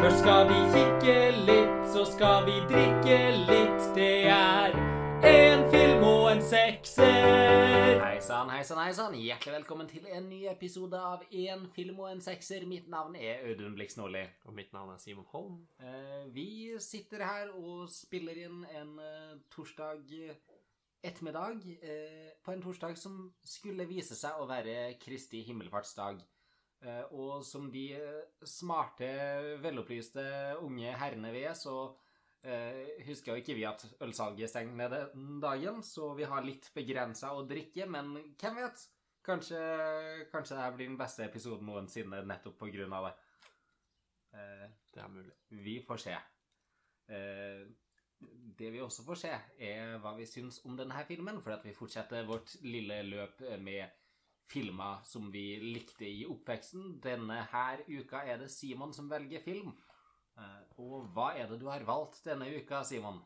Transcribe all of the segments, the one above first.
Først skal vi kikke litt, så skal vi drikke litt. Det er en film og en sekser. Hei sann, hei sann, hei sann. Hjertelig velkommen til en ny episode av En film og en sekser. Mitt navn er Audun Blix Nordli. Og mitt navn er Simon Holm. Eh, vi sitter her og spiller inn en eh, torsdag ettermiddag. eh, på en torsdag som skulle vise seg å være Kristi himmelfartsdag. Eh, og som de eh, smarte, velopplyste unge herrene vi er, så eh, husker jo ikke vi at ølsalget stenger ned den dagen, så vi har litt begrensa å drikke, men hvem vet? Kanskje, kanskje dette blir den beste episoden noensinne nettopp på grunn av det. Det er mulig. vi får se. Det vi også får se, er hva vi syns om denne filmen, for at vi fortsetter vårt lille løp med filmer som vi likte i oppveksten. Denne her uka er det Simon som velger film. Eh, og hva er det du har valgt denne uka, Simon?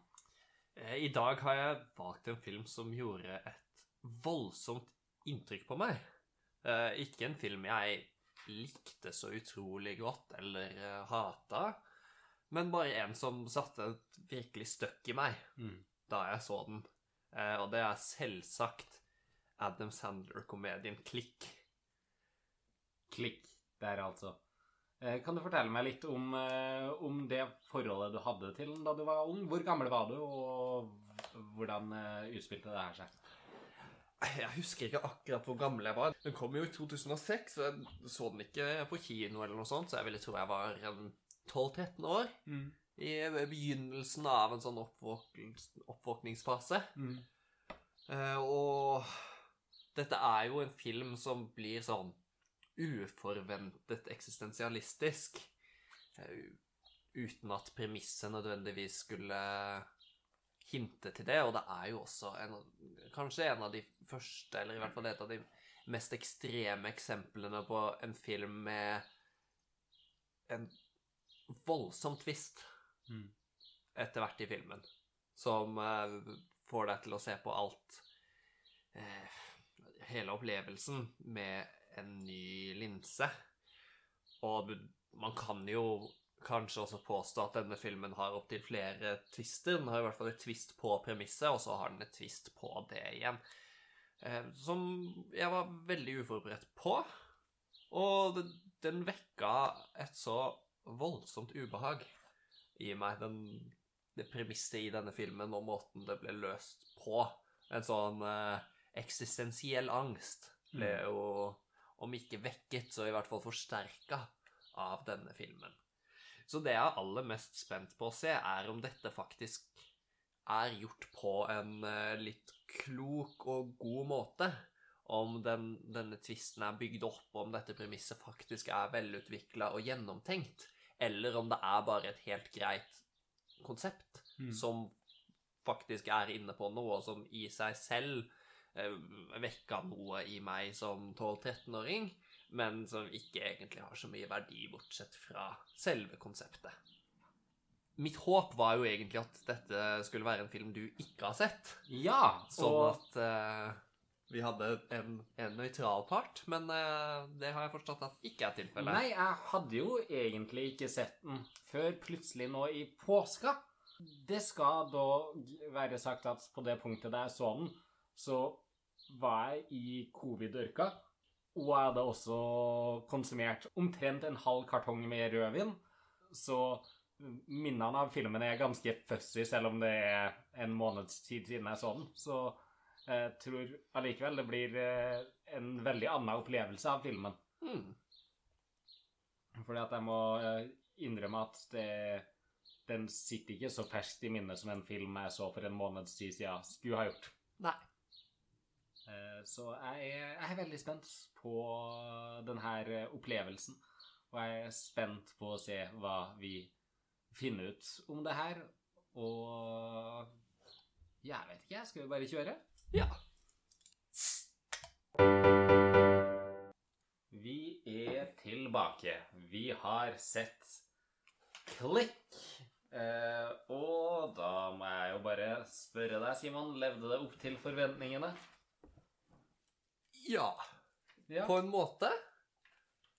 Eh, I dag har jeg valgt en film som gjorde et voldsomt inntrykk på meg. Eh, Ikke en film jeg likte så utrolig godt eller hata, men bare en som satte et virkelig støkk i meg da jeg så den. Og det er selvsagt Adam Sandler-komedien Klikk. Klikk der, altså. Eh, kan du fortelle meg litt om, eh, om det forholdet du hadde til den da du var ung? Hvor gammel var du, og hvordan eh, utspilte det her seg? Jeg husker ikke akkurat hvor gammel jeg var. Den kom jo i 2006, så jeg så den ikke på kino eller noe sånt, så jeg ville tro jeg var 12-13 år. I begynnelsen av en sånn oppvåkningsfase. Mm. Og dette er jo en film som blir sånn uforventet eksistensialistisk. eh, uten at premisset nødvendigvis skulle hinte til det. Og det er jo også en, kanskje en av de første, eller i hvert fall et av de mest ekstreme eksemplene på en film med en voldsom twist Mm. etter hvert i filmen, som eh, får deg til å se på alt eh, Hele opplevelsen med en ny linse. Og man kan jo kanskje også påstå at denne filmen har opptil flere twister. Den har i hvert fall et twist på premisset, og så har den et twist på det igjen. Eh, som jeg var veldig uforberedt på. Og den vekka et så voldsomt ubehag i meg. Den, det premisset i denne filmen og måten det ble løst på. En sånn eh, eksistensiell angst ble jo, om ikke vekket, så i hvert fall forsterka av denne filmen. Så det jeg er aller mest spent på å se, er om dette faktisk er gjort på en eh, litt klok og god måte. Om den, denne tvisten er bygd opp, om dette premisset faktisk er velutvikla og gjennomtenkt. Eller om det er bare et helt greit konsept Mm. som faktisk er inne på noe som i seg selv vekka noe i meg som 12-13-åring, men som ikke egentlig har så mye verdi, bortsett fra selve konseptet. Mitt håp var jo egentlig at dette skulle være en film du ikke har sett, Ja, sånn og at eh, vi hadde en, en nøytral part, men eh, det har jeg forstått at ikke er tilfellet. Nei, jeg hadde jo egentlig ikke sett den før plutselig nå i påska. Det skal da være sagt at på det punktet der jeg så den, så var jeg i covid-ørka, og jeg hadde også konsumert omtrent en halv kartong med rødvin, så minnene av filmen er ganske fussy, selv om det er en måneds tid siden jeg så den. Så jeg tror allikevel det blir eh, en veldig annen opplevelse av filmen. Hmm. Fordi at jeg må eh, innrømme at det, den sitter ikke så ferskt i minnet som en film jeg så for en måneds tid siden skulle ha gjort. Nei. Eh, Så jeg er, jeg er veldig spent på denne opplevelsen. Og jeg er spent på å se hva vi finner ut om det her. Og jeg vet ikke, skal vi bare kjøre? Ja. Vi er tilbake. Vi har sett Klikk. Eh, og da må jeg jo bare spørre deg, Simon, levde det opp til forventningene? Ja. Ja. På en måte.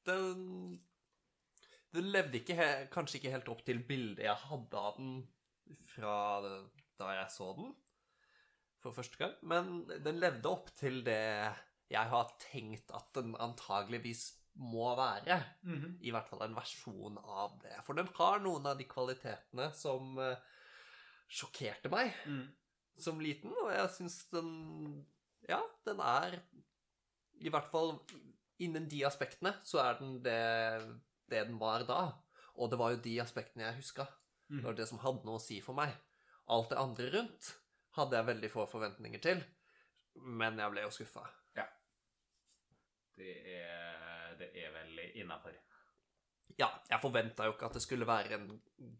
Den den levde ikke he kanskje ikke helt opp til bildet jeg hadde av den fra da jeg så den for første gang, men den levde opp til det jeg har tenkt at den antageligvis må være. I hvert fall en versjon av det. For den har noen av de kvalitetene som eh, sjokkerte meg Mm. som liten, og jeg syns den Ja, den er I hvert fall innen de aspektene så er den det, det den var da. Og det var jo de aspektene jeg huska. Mhm. Det var det som hadde noe å si for meg. Alt det andre rundt hadde jeg veldig få forventninger til, men jeg ble jo skuffa. Det er, det er vel innafor. Ja, jeg forventa jo ikke at det skulle være en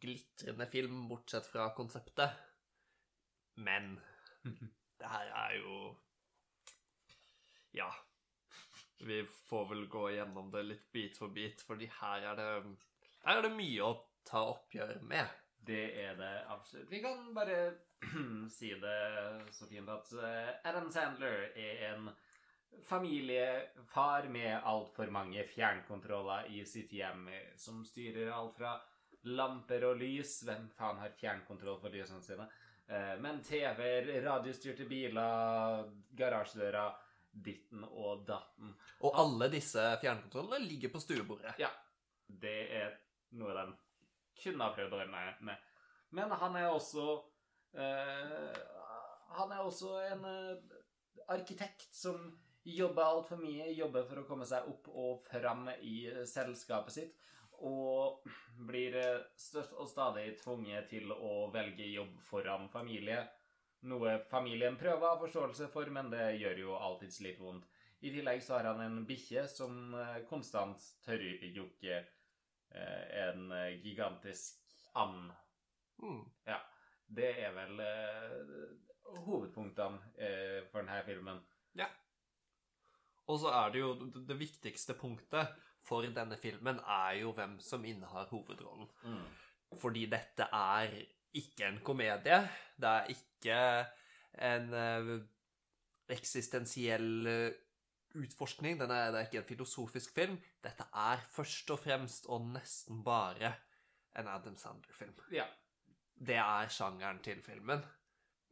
glitrende film, bortsett fra konseptet. Men det her er jo Ja. Vi får vel gå gjennom det litt bit for bit, fordi her er det Her er det mye å ta oppgjør med. Det er det absolutt. Vi kan bare si det så fint at eh, Adam Sandler er en familiefar med altfor mange fjernkontroller i sitt hjem, som styrer alt fra lamper og lys Hvem faen har fjernkontroll for lysene sine? Eh, Men TV-er, radiostyrte biler, garasjedøra, ditten og datten. Og alle disse fjernkontrollene ligger på stuebordet. Ja, det er noe den kunne ha prøvd å rømme med. Men han er også eh, Han er også en eh, arkitekt som jobber altfor mye, jobber for å komme seg opp og fram i eh, selskapet sitt, og blir eh, støtt og stadig tvunget til å velge jobb foran familie. Noe familien prøver å ha forståelse for, men det gjør jo alltids litt vondt. I tillegg så har han en bikkje som eh, konstant tørrjokker eh, en gigantisk and. Ja, Det er vel eh, hovedpunktene eh, for denne filmen. Ja. Og så er det jo det, viktigste punktet for denne filmen er jo hvem som innehar hovedrollen. Fordi dette er ikke en komedie. Det er ikke en eh, eksistensiell eh, utforskning. Den er, det er ikke en filosofisk film. Dette er først og fremst og nesten bare en Adam Sandler-film. Ja. Det er sjangeren til filmen.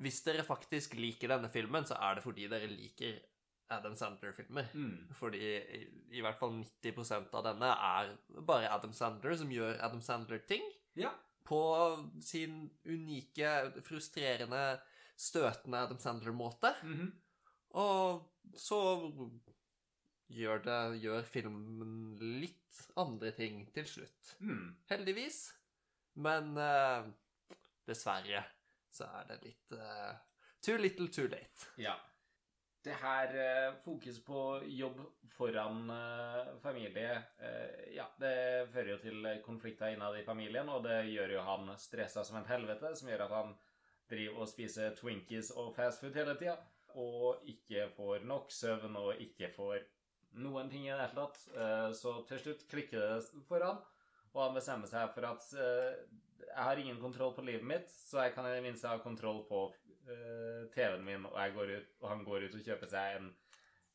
Hvis dere faktisk liker denne filmen, så er det fordi dere liker Adam Sandler-filmer. Mm. Fordi i, i hvert fall 90% av denne er bare Adam Sandler som gjør Adam Sandler-ting. Ja. På sin unike, frustrerende, støtende Adam Sandler-måte. Mhm. Og så gjør, det, gjør filmen litt andre ting til slutt. Mm. Heldigvis. Men uh, dessverre så er det litt uh, Too little, too late. Ja. Det her eh, fokus på jobb foran eh, familie eh, Ja, det fører jo til konflikter innad i familien, og det gjør jo han stressa som et helvete, som gjør at han driver og spiser Twinkies og fastfood hele tida, og ikke får nok søvn og ikke får noen ting i det hele tatt. Så til slutt klikker det for han, og han bestemmer seg for at jeg har ingen kontroll på livet mitt, så jeg kan i det minste ha kontroll på eh, TV-en min, og, går ut, og han går ut og kjøper seg en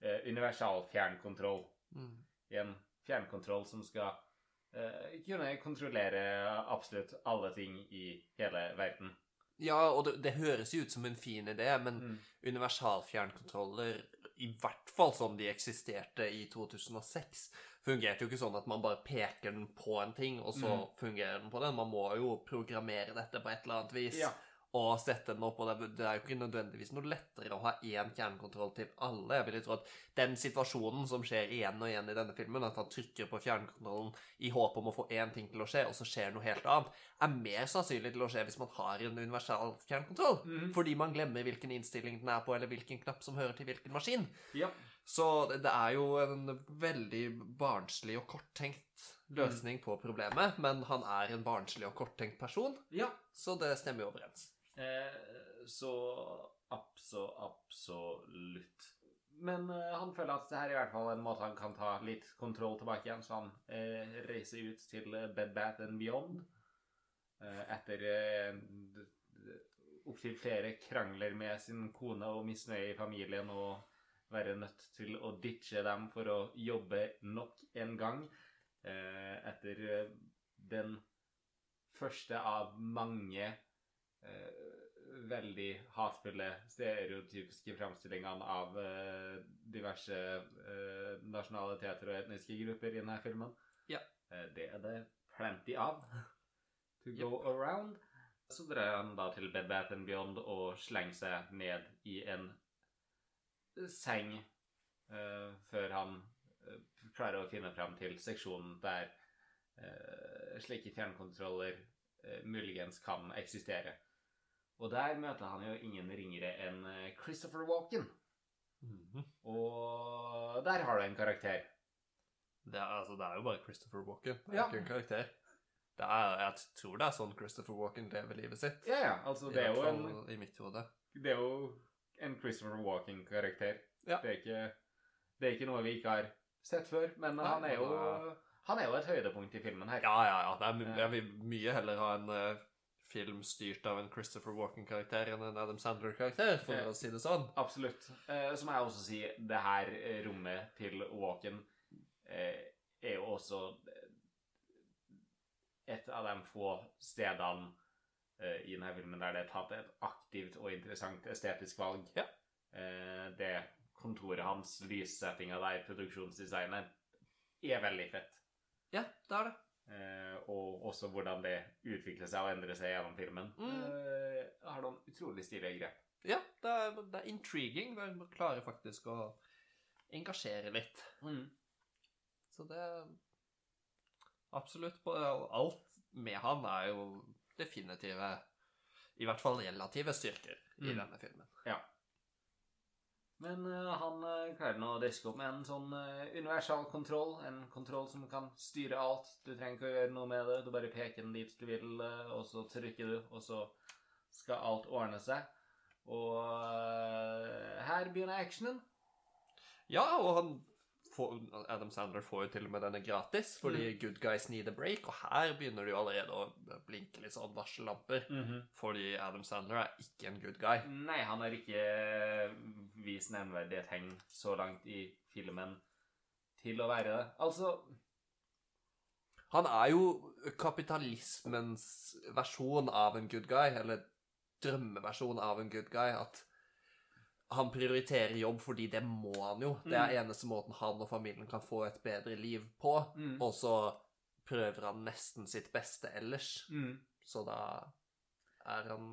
uh, universal fjernkontroll. Mm. En fjernkontroll som skal uh, kunne kontrollere absolutt alle ting i hele verden. Ja, og det, det høres jo ut som en fin idé, men Mm. universalfjernkontroller, i hvert fall som de eksisterte i 2006, fungerte jo ikke sånn at man bare peker den på en ting, og så Mm. fungerer den på den. Man må jo programmere dette på et eller annet vis. Ja. Og sette den opp, og det, er jo ikke nødvendigvis noe lettere å ha én kjernekontroll til alle. Jeg vil jo tro at den situasjonen som skjer igjen og igjen i denne filmen, at han trykker på fjernkontrollen i håp om å få én ting til å skje, og så skjer noe helt annet, er mer sannsynlig til å skje hvis man har en universal fjernkontroll. Mm. Fordi man glemmer hvilken innstilling den er på, eller hvilken knapp som hører til hvilken maskin. Ja. Så det det er jo en veldig barnslig og korttenkt løsning på problemet, men han er en barnslig og korttenkt person, ja. så det stemmer jo overens. Eh, så abso, absolutt. Men eh, han føler at det her er i hvert fall en måte han kan ta litt kontroll tilbake igjen, så han eh, reiser ut til Bed Bath and Beyond etter eh, opptil flere krangler med sin kone og misnøye i familien og være nødt til å ditche dem for å jobbe nok en gang. Etter den første av mange veldig hatefulle, stereotypiske framstillingene av eh, diverse eh, nasjonaliteter og etniske grupper i denne filmen. Ja. Eh, det er det plenty av to go around. Så drar han da til Bed Bath Beyond og slenger seg ned i en seng eh, før han eh, klarer å finne fram til seksjonen der eh, slike fjernkontroller eh, muligens kan eksistere. Og der møter han jo ingen ringere enn eh, Christopher Walken. Mhm. Og der har du en karakter. Det, er, altså, det er jo bare Christopher Walken. Det er Ja. ikke en karakter. Det er, jeg tror det er sånn Christopher Walken lever livet sitt. Ja, ja, altså det er jo en, i mitt hode. det er jo en Christopher Walken-karakter. Ja. Det, det er ikke noe vi ikke har sett før, men Nei, han er jo han er jo et høydepunkt i filmen her. Ja, ja, ja. Det er, Eh. jeg vil mye heller ha en eh, film styrt av en Christopher Walken-karakter enn en Adam Sandler-karakter, for eh, å si det sånn. Absolutt. Eh, så må jeg også si det her eh, rommet til Walken eh, er jo også eh, et av de få stedene eh, i denne filmen der det er tatt et aktivt og interessant estetisk valg. Ja. Eh, det kontoret hans, lyssettinga der, produksjonsdesignet, er veldig fett. Ja, det er det. Eh, og også hvordan det utvikler seg og endrer seg gjennom filmen. Mm. Eh, har noen utrolig stilige grep. Ja, det er, det er intriguing. Man klarer faktisk å engasjere litt. Så det Absolutt. på- Alt med han er jo definitive I hvert fall relative styrker i Mm. denne filmen. Men uh, han uh, klarer nå å diske opp med en sånn uh, universal kontroll. En kontroll som kan styre alt. Du trenger ikke å gjøre noe med det. Du bare peker den dit du vil, eh, og så trykker du, og så skal alt ordne seg. Og eh, her begynner actionen. Ja, og han Adam Sandler får jo til og med denne gratis, fordi Mm. good guys need a break, og her begynner det jo allerede å blinke litt sånn varsellamper. Fordi Adam Sandler er ikke en good guy. Nei, han har ikke vist vist nevneverdige tegn så langt i filmen til å være det. Altså Han er jo kapitalismens versjon av en good guy, eller drømmeversjon av en good guy, at han prioriterer jobb fordi det må han jo. Det er eneste måten han og familien kan få et bedre liv på, mm. og så prøver han nesten sitt beste ellers. Mm. Så da er han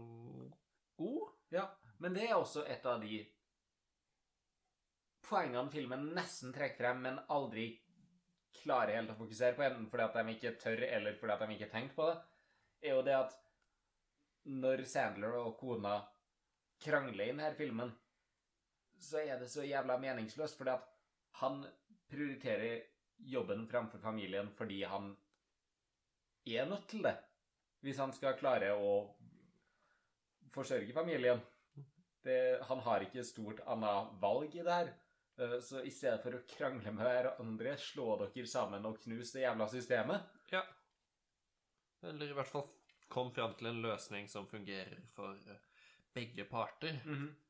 god. Ja, men det er også et av de poengene filmen nesten trekker frem, men aldri klarer helt å fokusere på, enten fordi at de ikke tør, eller fordi at de ikke har tenkt på det, er jo det at når Sandler og kona krangler i denne filmen, så er det så jævla meningsløst, fordi at han prioriterer jobben framfor familien fordi han er nødt til det. Hvis han skal klare å forsørge familien. Det, han har ikke stort annet valg i det her. Eh, Så i stedet for å krangle med hverandre, slå dere sammen og knus det jævla systemet. Ja. Eller i hvert fall kom fram til en løsning som fungerer for eh, begge parter.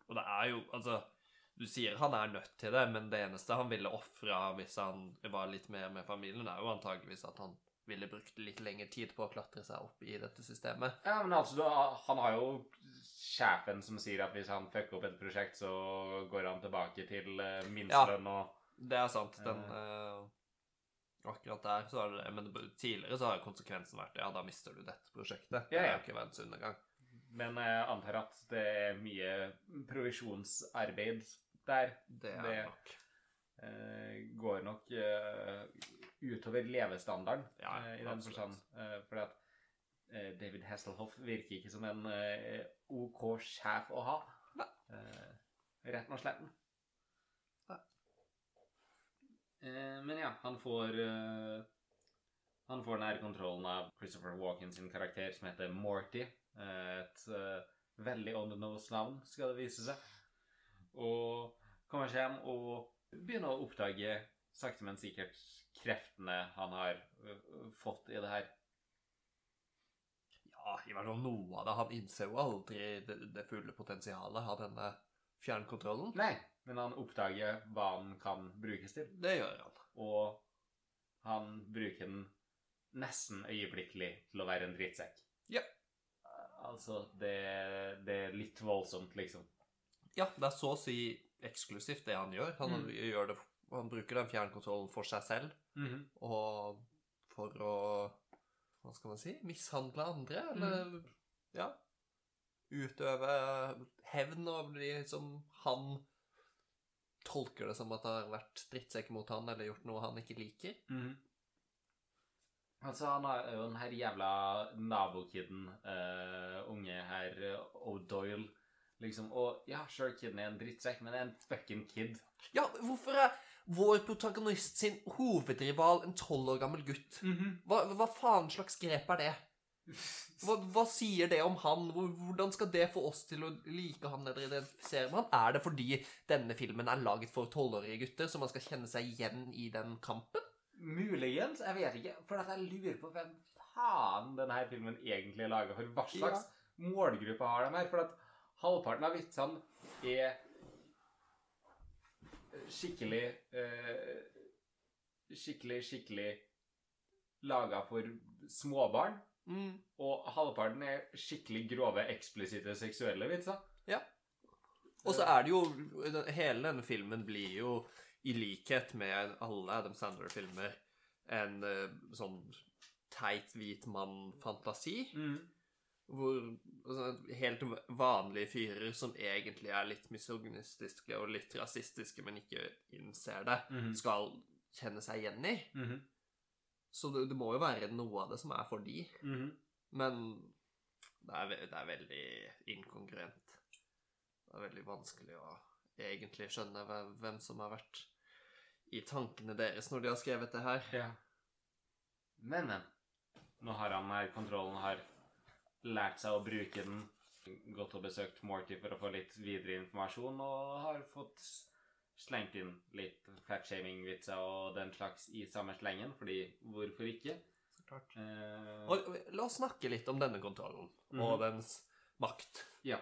Og det er jo Altså, du sier han er nødt til det, men det eneste han ville ofra hvis han var litt mer med familien, er jo antageligvis at han ville brukt litt lengre tid på å klatre seg opp i dette systemet. Ja, men altså, da, han har jo sjefen som sier at hvis han fucker opp et prosjekt, så går han tilbake til uh, minstelønn og Det er sant. Den eh, Akkurat der så er det det. Men tidligere så har konsekvensen vært ja, da mister du dette prosjektet. Det Ja, er ja. jo ikke verdens undergang. Men jeg antar at det er mye provisjonsarbeid der. Det Det- nok. eh, går nok eh, utover levestandarden Ja, eh, i den forstand. Fordi at David Hasselhoff virker ikke som en OK sjef å ha. Nei. Rett og slett. Nei. Men ja, han får Han får nær kontrollen av Christopher Walken sin karakter, som heter Morty. Et veldig on the nose-navn, skal det vise seg. Og kommer seg hjem og begynner å oppdage sakte, men sikkert kreftene han har ø, ø, fått i det her. Ja, i hvert fall noe av det. Han innser jo aldri det, det fulle potensialet av denne fjernkontrollen. Nei, men han oppdager hva han kan brukes til. Det gjør han. Og han bruker den nesten øyeblikkelig til å være en drittsekk. Ja. Altså, det, det er litt voldsomt, liksom. Ja, det er så å si eksklusivt det han gjør. Han, Mm. gjør det, han bruker den fjernkontrollen for seg selv, og for å Hva skal man si? Mishandle andre, eller Ja. Utøve hevn og bli som han tolker det som at det har vært drittsekk mot han eller gjort noe han ikke liker. Altså, han er jo den her jævla nabokiden, uh, unge herr O'Doyle, liksom. Og ja, sure, kiden er en drittsekk, men er en fucking kid. Ja, hvorfor er vår protagonist sin hovedrival en tolv år gammel gutt? Hva, hva faen slags grep er det? Hva, hva sier det om han? Hvordan skal det få oss til å like han eller identifisere med han? Er det fordi denne filmen er laget for tolvårige gutter, så man skal kjenne seg igjen i den kampen? Muligens, jeg vet ikke, for jeg lurer på hvem faen denne filmen egentlig er laget for. Hva slags målgruppe har de her? For at halvparten av vitsene er skikkelig eh, Skikkelig, skikkelig laga for småbarn. Mm. Og halvparten er skikkelig grove, eksplisitte seksuelle vitser. Ja. Og så er det jo Hele denne filmen blir jo, i likhet med alle Adam Sandler-filmer, en eh, sånn teit hvit mann-fantasi. Hvor altså, helt vanlige fyrer som egentlig er litt misogynistiske og litt rasistiske, men ikke innser det, Mhm. skal kjenne seg igjen i. Så det, det må jo være noe av det som er for de. Men det er, det er veldig inkongruent. Det er veldig vanskelig å egentlig skjønne hvem, hvem som har vært i tankene deres når de har skrevet det her. Ja. Men, men. Nå har han her kontrollen har lært seg å bruke den. Gått og besøkt Morty for å få litt videre informasjon, og har fått slengt inn litt fatshaming-vitser og den slags i samme slengen, fordi hvorfor ikke? Eh, Og la oss snakke litt om denne kontrollen og dens makt. ja.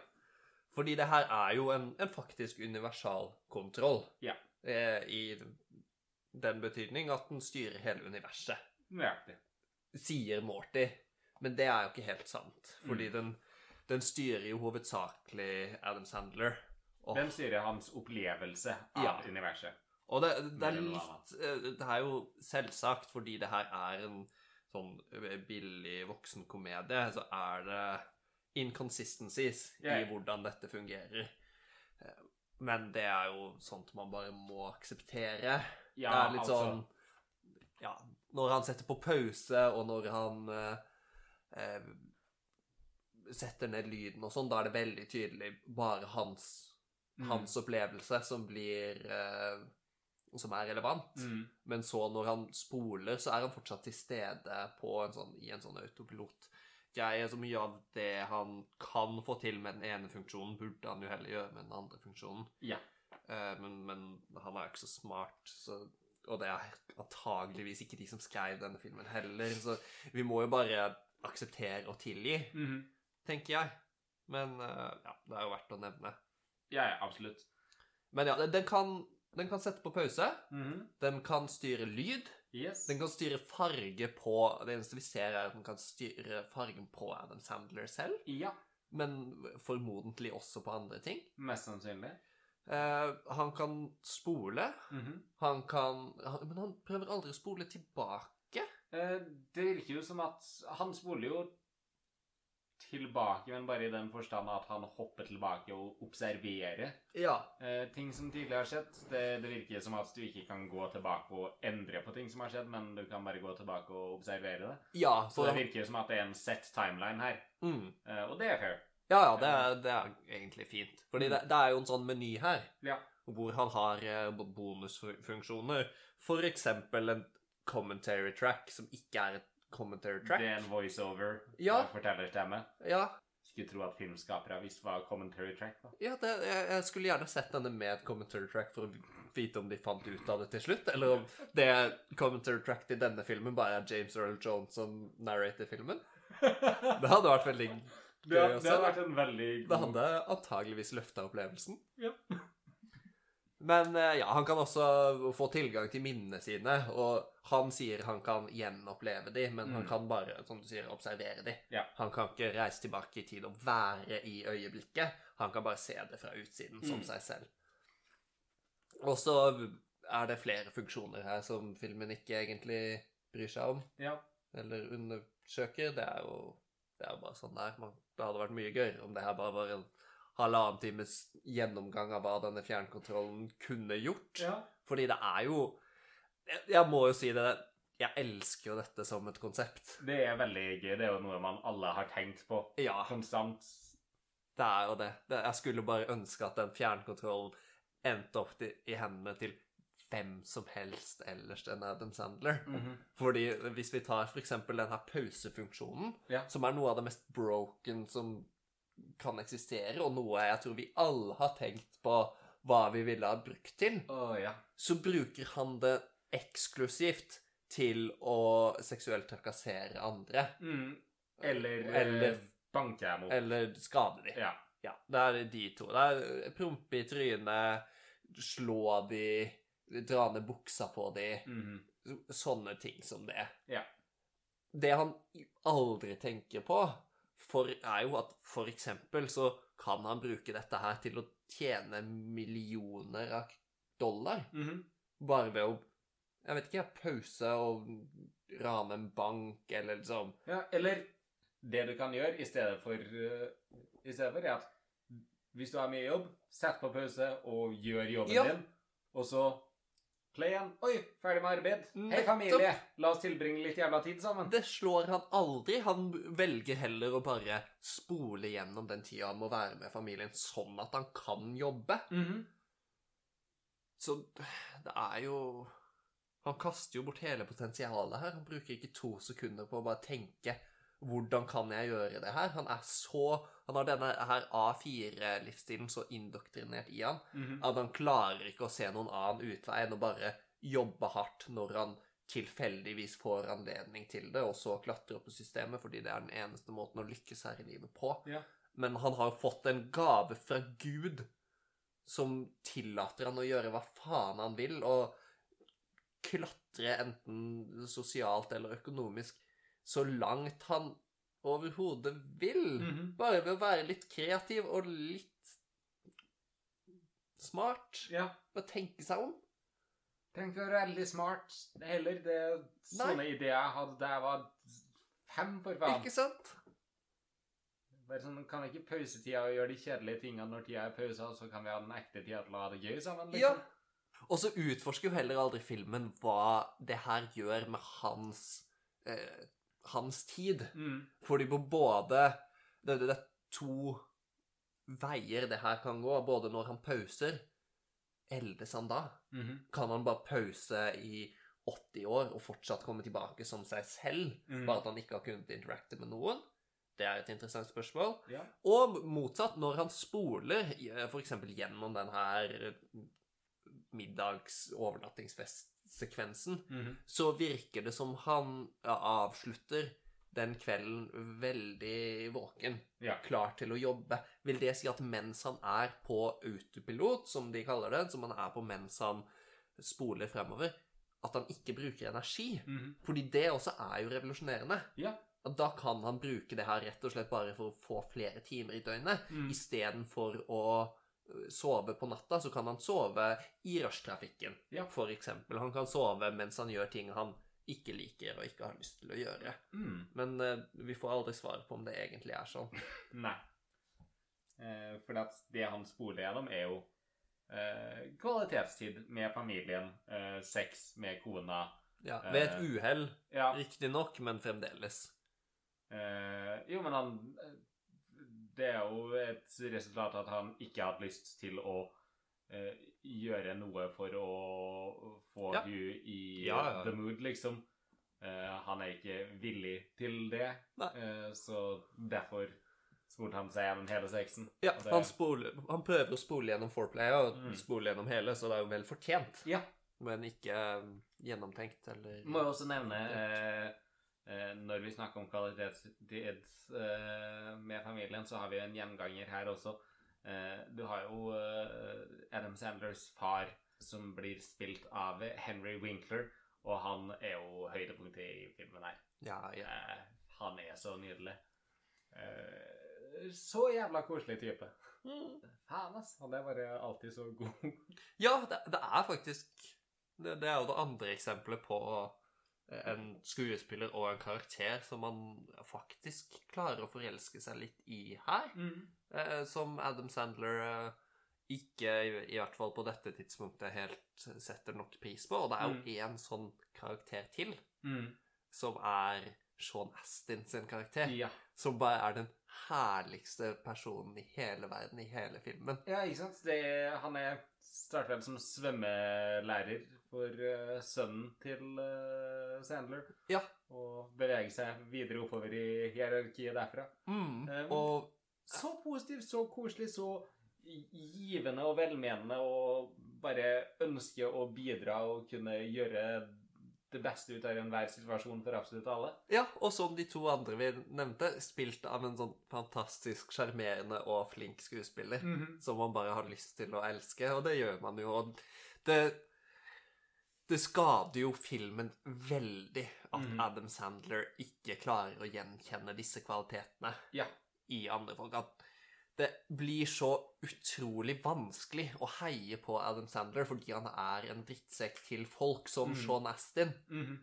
Fordi det her er jo en, en faktisk universal kontroll. Ja. Eh, I den betydning at den styrer hele universet. Nøyaktig. Sier Morty. Men det er jo ikke helt sant. Fordi den, den styrer jo hovedsakelig Adam Sandler. Og, Den styrer hans opplevelse av Ja. universet. og det, det er litt eh, Det er jo selvsagt fordi det her er en sånn billig voksenkomedie, så er det inconsistencies ja. i hvordan dette fungerer. Eh, Men det er jo sånt man bare må akseptere. Ja, det er litt altså. sånn Ja, når han setter på pause, og når han eh, eh, setter ned lyden og sånn, da er det veldig tydelig bare hans, Mm. hans opplevelse som blir eh, Som er relevant. Mm. Men så, når han spoler, så er han fortsatt til stede på en sånn, i en sånn autopilot-greie. Så mye av det han kan få til med den ene funksjonen, burde han jo heller gjøre med den andre funksjonen. Ja. Eh, men, men han er jo ikke så smart, så, og det er antageligvis ikke de som skrev denne filmen heller. Så vi må jo bare akseptere og tilgi, Mhm. tenker jeg. Men eh, ja, det er jo verdt å nevne. Ja, ja, absolutt. Men ja, den- kan, den kan sette på pause. Mhm. Den kan styre lyd. Yes. Den kan styre farge på Det eneste vi ser, er at den kan styre fargen på Adam Sandler selv. Ja, Men formodentlig også på andre ting. mest sannsynlig. Uh, han kan spole. Mhm. Han kan han, Men han prøver aldri å spole tilbake. Eh, Det virker jo som at han spoler jo tilbake, men bare i den forstand at han hopper tilbake og observerer Ja. eh, ting som tidligere har skjedd. Det, det virker som at du ikke kan gå tilbake og endre på ting som har skjedd, men du kan bare gå tilbake og observere det. Ja, Så det virker jo som at det er en set timeline her, mm, eh, og det er fair. ja, ja det, er, det er egentlig fint. Fordi det, det er jo en sånn meny her Ja. hvor han har bonusfunksjoner. For eksempel en commentary track som ikke er et commentary track. Det er en voiceover, Ja. fortellerstemme. Ja, Skulle tro at filmskapere visste hva commentary track var. Ja, det, jeg, jeg skulle gjerne sett denne med et commentary track for å vite om de fant ut av det til slutt, eller om det commentary track til denne filmen bare er James Earl Jones som narrater filmen. Det hadde vært veldig Det, gøy det også. hadde vært en veldig Det hadde antageligvis løfta opplevelsen. Ja. Men eh, ja, han kan også få tilgang til minnene sine, og han sier han kan gjenoppleve de, men han Mm. kan bare, som du sier, observere de. Ja. Han kan ikke reise tilbake i tid og være i øyeblikket. Han kan bare se det fra utsiden, som Mm. seg selv. Og så er det flere funksjoner her som filmen ikke egentlig bryr seg om, Ja. eller undersøker. Det er jo det er bare sånn det er. Det hadde vært mye gøyere om det her bare var en halvannen times gjennomgang av hva denne fjernkontrollen kunne gjort. ja. Fordi det er jo jeg, jeg må jo si det Jeg elsker jo dette som et konsept. Det er veldig gøy. Det er jo noe man alle har tenkt på Ja, konstant. det er jo det. jeg skulle bare ønske at den fjernkontrollen endte opp til, i hendene til hvem som helst ellers enn Adam Sandler. Mhm. Fordi hvis vi tar eksempel den her pausefunksjonen, Ja. som er noe av det mest broken som kan eksistere, og noe jeg tror vi alle har tenkt på hva vi ville ha brukt til, oh, ja. så bruker han det eksklusivt til å seksuelt trakassere andre. Mm. Eller, Eller- eh, banke dem opp. Eller skade dem. Ja. Ja, det er de to. Det er prompe i trynet, slå de, dra ned buksa på de. Mm. Sånne ting som det. Ja. Det han aldri tenker på, for, er jo at for eksempel så kan han bruke dette her til å tjene millioner av dollar. Mhm. Bare ved å Jeg vet ikke, pause og rane en bank, eller liksom Ja, eller det du kan gjøre i stedet for uh, I stedet for er at hvis du har mye jobb, sett på pause og gjør jobben Ja. din, og så play igjen. Oi, ferdig med arbeid. Hei, familie. La oss tilbringe litt jævla tid sammen. Det slår han aldri. Han velger heller å bare spole gjennom den tida han må være med familien, sånn at han kan jobbe. Mhm. Så det er jo Han kaster jo bort hele potensialet her. Han bruker ikke to sekunder på å bare tenke hvordan kan jeg gjøre det her? Han er så Han har denne her A4-livsstilen så indoktrinert i han Mhm. at han klarer ikke å se noen annen utvei enn å bare jobbe hardt når han tilfeldigvis får anledning til det, og så klatre opp i systemet, fordi det er den eneste måten å lykkes her i livet på. Ja. Men han har fått en gave fra Gud som tillater han å gjøre hva faen han vil, og klatre enten sosialt eller økonomisk så langt han overhodet vil. Mhm. Bare ved å være litt kreativ og litt smart. Ja. Og tenke seg om. Trenger ikke være veldig smart heller. Det er sånne ideer jeg hadde da jeg var fem, for faen. Ikke sant? Bare sånn, Kan vi ikke pausetida og gjøre de kjedelige tingene når tida er pausa, og så kan vi ha den ekte tida til å ha det gøy sammen? Ja. liksom? Og så utforsker jo heller aldri filmen hva det her gjør med hans eh, hans tid. Mm. Fordi på både det, det, er to veier det her kan gå. Både når han pauser Eldes han da? Mhm. Kan han bare pause i 80 år og fortsatt komme tilbake som seg selv? Mm. Bare at han ikke har kunnet interacte med noen? Det er et interessant spørsmål. Ja. Og motsatt, når han spoler f.eks. gjennom den her middags-overnattingsfestsekvensen, Mhm. så virker det som han avslutter den kvelden veldig våken, Ja. klar til å jobbe. Vil det si at mens han er på autopilot, som de kaller det, som han er på mens han spoler fremover, at han ikke bruker energi? Mhm. Fordi det også er jo revolusjonerende. Ja. Da kan han bruke det her rett og slett bare for å få flere timer i døgnet. Mm. Istedenfor å sove på natta, så kan han sove i rushtrafikken, Ja. eksempel. Han kan sove mens han gjør ting han ikke liker og ikke har lyst til å gjøre. Mm. Men uh, vi får aldri svar på om det egentlig er sånn. Nei. Eh, for det han spoler gjennom, er jo eh, kvalitetstid med familien, eh, sex med kona Ja, ved et Eh, uhell, Ja. riktignok, men fremdeles. Eh, jo, men han Det er jo et resultat at han ikke hadde lyst til å eh, gjøre noe for å få Ja. hun i Ja, ja. the mood, liksom. Eh, han er ikke villig til det, eh, så derfor spolte han seg gjennom hele sexen. Ja, det- han, spoler, han prøver å spole gjennom foreplay og Mm. spole gjennom hele, så det er jo vel fortjent. Ja. Men ikke gjennomtenkt eller Må jo også nevne eh, eh, Når vi snakker om kvalitetstid eh, med familien, så har vi en gjenganger her også. Eh, du har jo eh, Adam Sandlers far, som blir spilt av Henry Winkler, og han er jo høydepunktet i filmen her. Ja, ja. Eh, han er så nydelig. Eh, så jævla koselig type. Faen, ass. Han er bare alltid så god. Ja, det, det er faktisk det, det er jo det andre eksempelet på en skuespiller og en karakter som man faktisk klarer å forelske seg litt i her. Eh, som Adam Sandler eh, ikke, i, hvert fall på dette tidspunktet, helt setter nok pris på. Og det er jo Mm. sånn karakter til, Mm. som er Sean Astin sin karakter. Ja. Som bare er den herligste personen i hele verden, i hele filmen. ja, ikke sant? Det, han er starter vel som svømmelærer for uh, sønnen til uh, Sandler. Ja. Og bevege seg videre oppover i hierarkiet derfra. Mm. Um, Og Så positivt, så koselig, så givende og velmenende og bare ønske å bidra og kunne gjøre det beste ut av enhver situasjon for absolutt alle. Ja, og som de to andre vi nevnte, spilt av en sånn fantastisk sjarmerende og flink skuespiller. Som man bare har lyst til å elske, og det gjør man jo. Og det, det skader jo filmen veldig at mm. Adam Sandler ikke klarer å gjenkjenne disse kvalitetene Ja. i andre folk. At det blir så utrolig vanskelig å heie på Adam Sandler fordi han er en drittsekk til folk som mm. Sean Astin Mhm.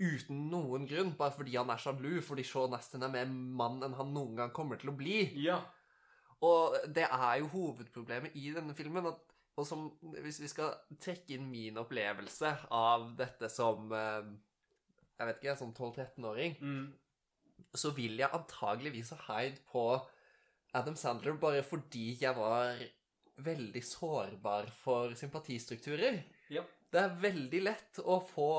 uten noen grunn, bare fordi han er sjalu, fordi Sean Astin er mer mann enn han noen gang kommer til å bli. Ja. Og det er jo hovedproblemet i denne filmen. At, og som, hvis vi skal trekke inn min opplevelse av dette som eh, Jeg vet ikke, som 12-13-åring, Mm. så vil jeg antageligvis ha heid på Adam Sandler bare fordi jeg var veldig sårbar for sympatistrukturer. Ja. Det er veldig lett å få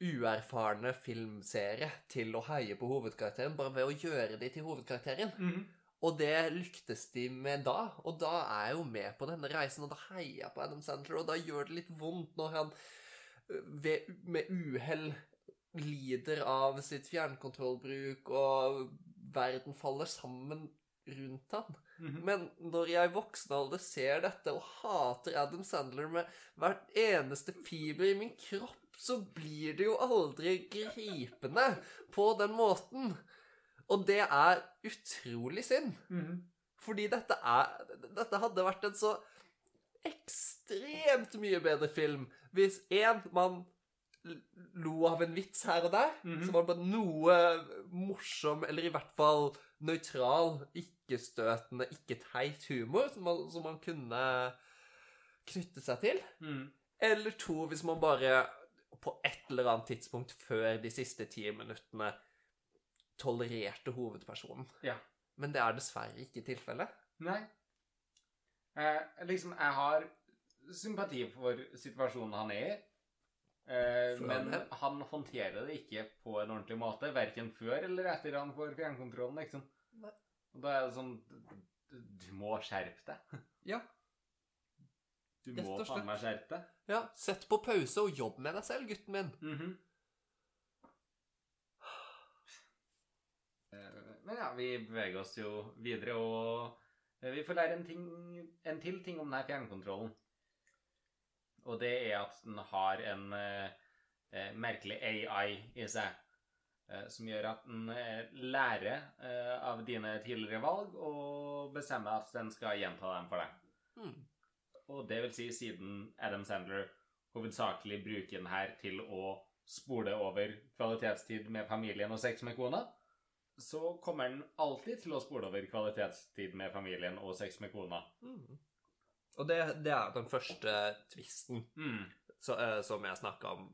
uerfarne filmseere til å heie på hovedkarakteren bare ved å gjøre de til hovedkarakteren. Mhm. Og det lyktes de med da, og da er jeg jo med på denne reisen, og da heier jeg på Adam Sandler, og da gjør det litt vondt når han ved, med uhell lider av sitt fjernkontrollbruk, og verden faller sammen rundt han. Mhm. Men når jeg i voksen alder ser dette og hater Adam Sandler med hvert eneste fiber i min kropp, så blir det jo aldri gripende på den måten. Og det er utrolig synd. Mm. Fordi dette er Dette hadde vært en så ekstremt mye bedre film hvis én man lo av en vits her og der, mm. som var bare noe morsom, eller i hvert fall nøytral, ikke-støtende, ikke-teit humor som man, som man kunne knytte seg til. Mm. Eller to, hvis man bare på et eller annet tidspunkt før de siste ti minuttene tolererte hovedpersonen. Ja. Men det er dessverre ikke tilfellet. Nei. Eh, liksom, jeg har sympati for situasjonen han er i. Eh, men det. han håndterer det ikke på en ordentlig måte, verken før eller etter han får fjernkontrollen, liksom. Nei. Og da er det sånn Du, må skjerpe deg. Ja. Du må faen meg skjerpe deg. Ja, sett på pause og jobb med deg selv, gutten min. Mhm. Eh, Men ja, vi beveger oss jo videre, og eh, vi får lære en, ting, en til ting om denne fjernkontrollen. Og det er at den har en eh, eh, merkelig AI i seg, eh, som gjør at den eh, lærer eh, av dine tidligere valg og bestemmer at den skal gjenta dem for deg. Mm. Og det vil si siden Adam Sandler hovedsakelig bruker den her til å spole over kvalitetstid med familien og sex med kona, så kommer den alltid til å spole over kvalitetstid med familien og sex med kona. Mm. Og det, det er den første tvisten Mm. så, uh, som jeg snakka om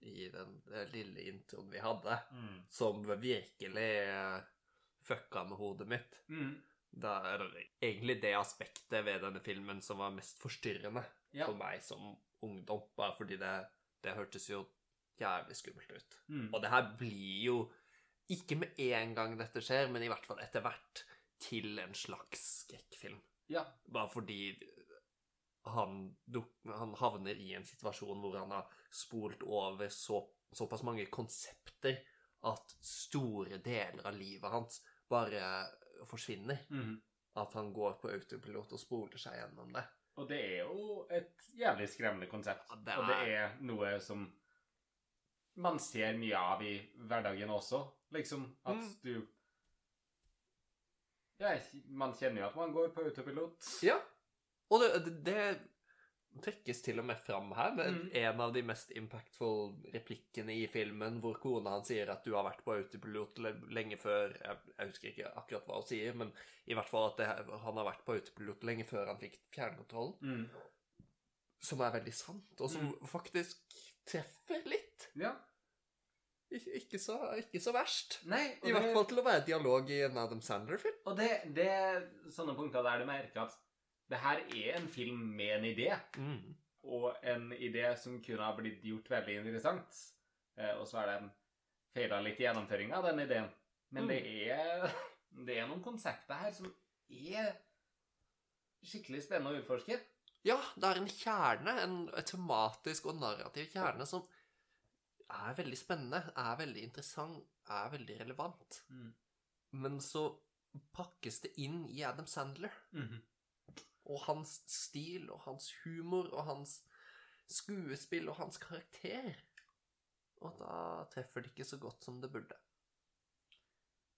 i den lille introen vi hadde, Mm. som virkelig uh, fucka med hodet mitt. Mm. Da er egentlig det aspektet ved denne filmen som var mest forstyrrende Ja. for meg som ungdom, bare fordi det, det hørtes jo jævlig skummelt ut. Mm. Og det her blir jo ikke med en gang dette skjer, men i hvert fall etter hvert til en slags skrekkfilm. Ja. Bare fordi han, han havner i en situasjon hvor han har spolt over så, såpass mange konsepter at store deler av livet hans bare forsvinner. Mm. at han går på autopilot og spoler seg gjennom det. Og det er jo et jævlig skremmende konsept. Ja, det Og det er- er noe som man ser mye av i hverdagen også. Liksom at Mm. du Ja, man kjenner jo at man går på autopilot. Ja. Og det, det, trekkes til og med fram her med Mm. en av de mest impactful replikkene i filmen, hvor kona han sier at du har vært på autopilot lenge før Jeg, jeg husker ikke akkurat hva hun sier, men i hvert fall at det, han har vært på autopilot lenge før han fikk fjernkontrollen. Mm. Som er veldig sant, og som faktisk treffer litt. Ja. Ikke, så, ikke så verst. Nei, I hvert fall til å være dialog i en Adam Sandler-film. Og det, det er sånne punkter der du merker at det her er en film med en idé. Mm. og en idé som kunne ha blitt gjort veldig interessant. Eh, og så er den feila litt i gjennomføringa av den ideen. Men det er det er noen konsepter her som er skikkelig spennende å utforske. Ja, det er en kjerne, en tematisk og narrativ kjerne som er veldig spennende, er veldig interessant, er veldig relevant. Men så pakkes det inn i Adam Sandler. Mhm. Og hans stil og hans humor og hans skuespill og hans karakter. Og da treffer det ikke så godt som det burde.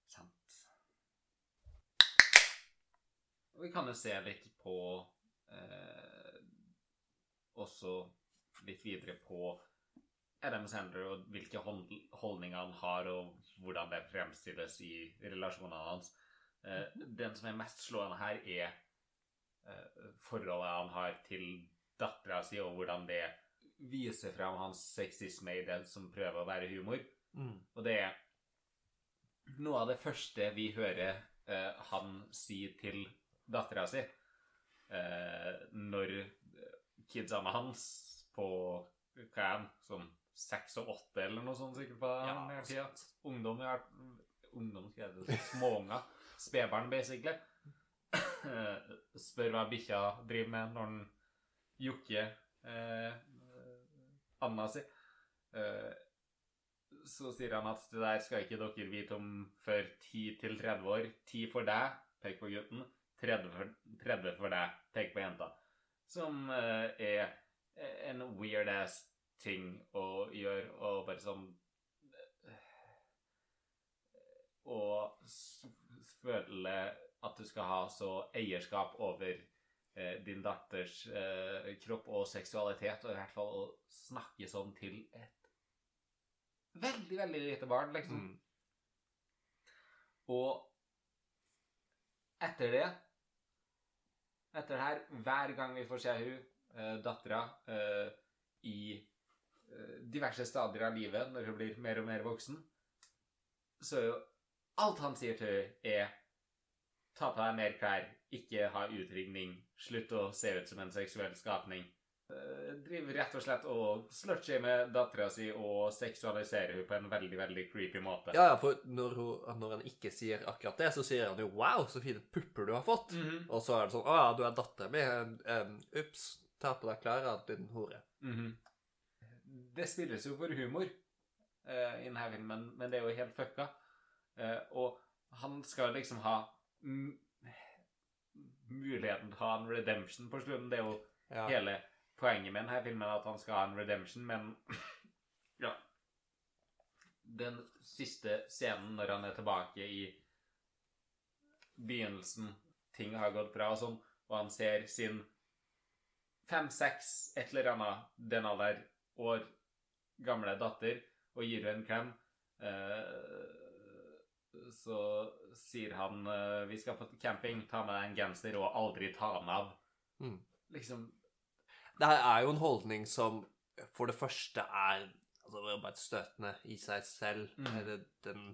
Sant. Og vi kan jo se litt på eh, Også litt videre på Adam Sandler og hvilke holdninger han har, og hvordan det fremstilles i relasjonene hans. Eh, den som er mest slående her, er eh, forholdet han har til dattera si, og hvordan det viser frem hans sexisme i det som prøver å være humor. Mm. Og det er noe av det første vi hører eh, han si til dattera si når kidsene hans på hva er han, sånn seks og åtte eller noe sånt sikkert på Ja, den tida. Ungdom, er, ungdom småunger. Spedbarn, basically. Spør hva bikkja driver med når den jokker eh, Anna si. Eh, så sier han at det der skal ikke dere vite om før 10 til 30 år. 10 for deg, pek på gutten. 30 for, 30 for deg, pek på jenta. Som eh, er en weird ass ting å gjøre, og bare sånn Og føle at du skal ha så eierskap over eh, din datters eh, kropp og seksualitet, og i hvert fall å snakke sånn til et veldig, veldig lite barn, liksom. Mm. Og etter det Etter det her, hver gang vi får se hun, eh, dattera, eh, i diverse stadier av livet når hun blir mer og mer voksen, så er jo alt han sier til henne, er ta på deg mer klær, ikke ha utringning, slutt å se ut som en seksuell skapning. Eh, driver rett og slett og slutshamer dattera si og seksualiserer hun på en veldig, veldig creepy måte. Ja, ja, for når, hun, når han ikke sier akkurat det, så sier han jo 'wow, så fine pupper du har fått'. Mhm. Og så er det sånn 'Å ja, du er datteren min. Um, Ups. Ta på deg klærne, din hore'. Mhm. Det spilles jo for humor uh, i denne filmen, men det er jo helt fucka. Uh, og han skal liksom ha muligheten til å ha en redemption på slutten. Det er jo Ja. hele poenget med denne filmen, at han skal ha en redemption, men ja. Den siste scenen når han er tilbake i begynnelsen, ting har gått bra og sånn, og han ser sin fem-seks, et eller annet, den alder år gamle datter, og gir henne en klem, eh, så sier han eh, vi skal på camping, ta med deg en genser og aldri ta den av. Mm. Liksom Det her er jo en holdning som for det første er altså, bare støtende i seg selv. Mm. Det, den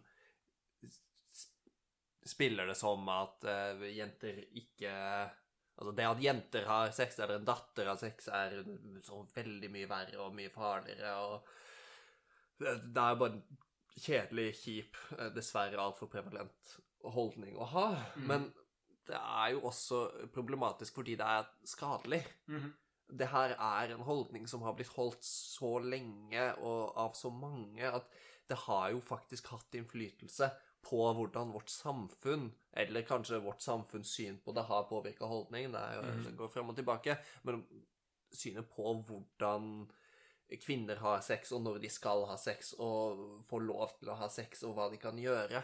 spiller det som at uh, jenter ikke Altså det at jenter har sex, eller en datter har sex, er så veldig mye verre og mye farligere. og Det, er bare en kjedelig, kjip, eh, dessverre altfor prevalent holdning å ha. Mm. Men det er jo også problematisk fordi det er skadelig Mm. det her er en holdning som har blitt holdt så lenge og av så mange at det har jo faktisk hatt innflytelse på hvordan vårt samfunn, eller kanskje vårt samfunns syn på det, har påvirka holdning. Det, jo, Mhm. det går frem og tilbake. Men synet på hvordan kvinner har sex, og når de skal ha sex, og får lov til å ha sex, og hva de kan gjøre.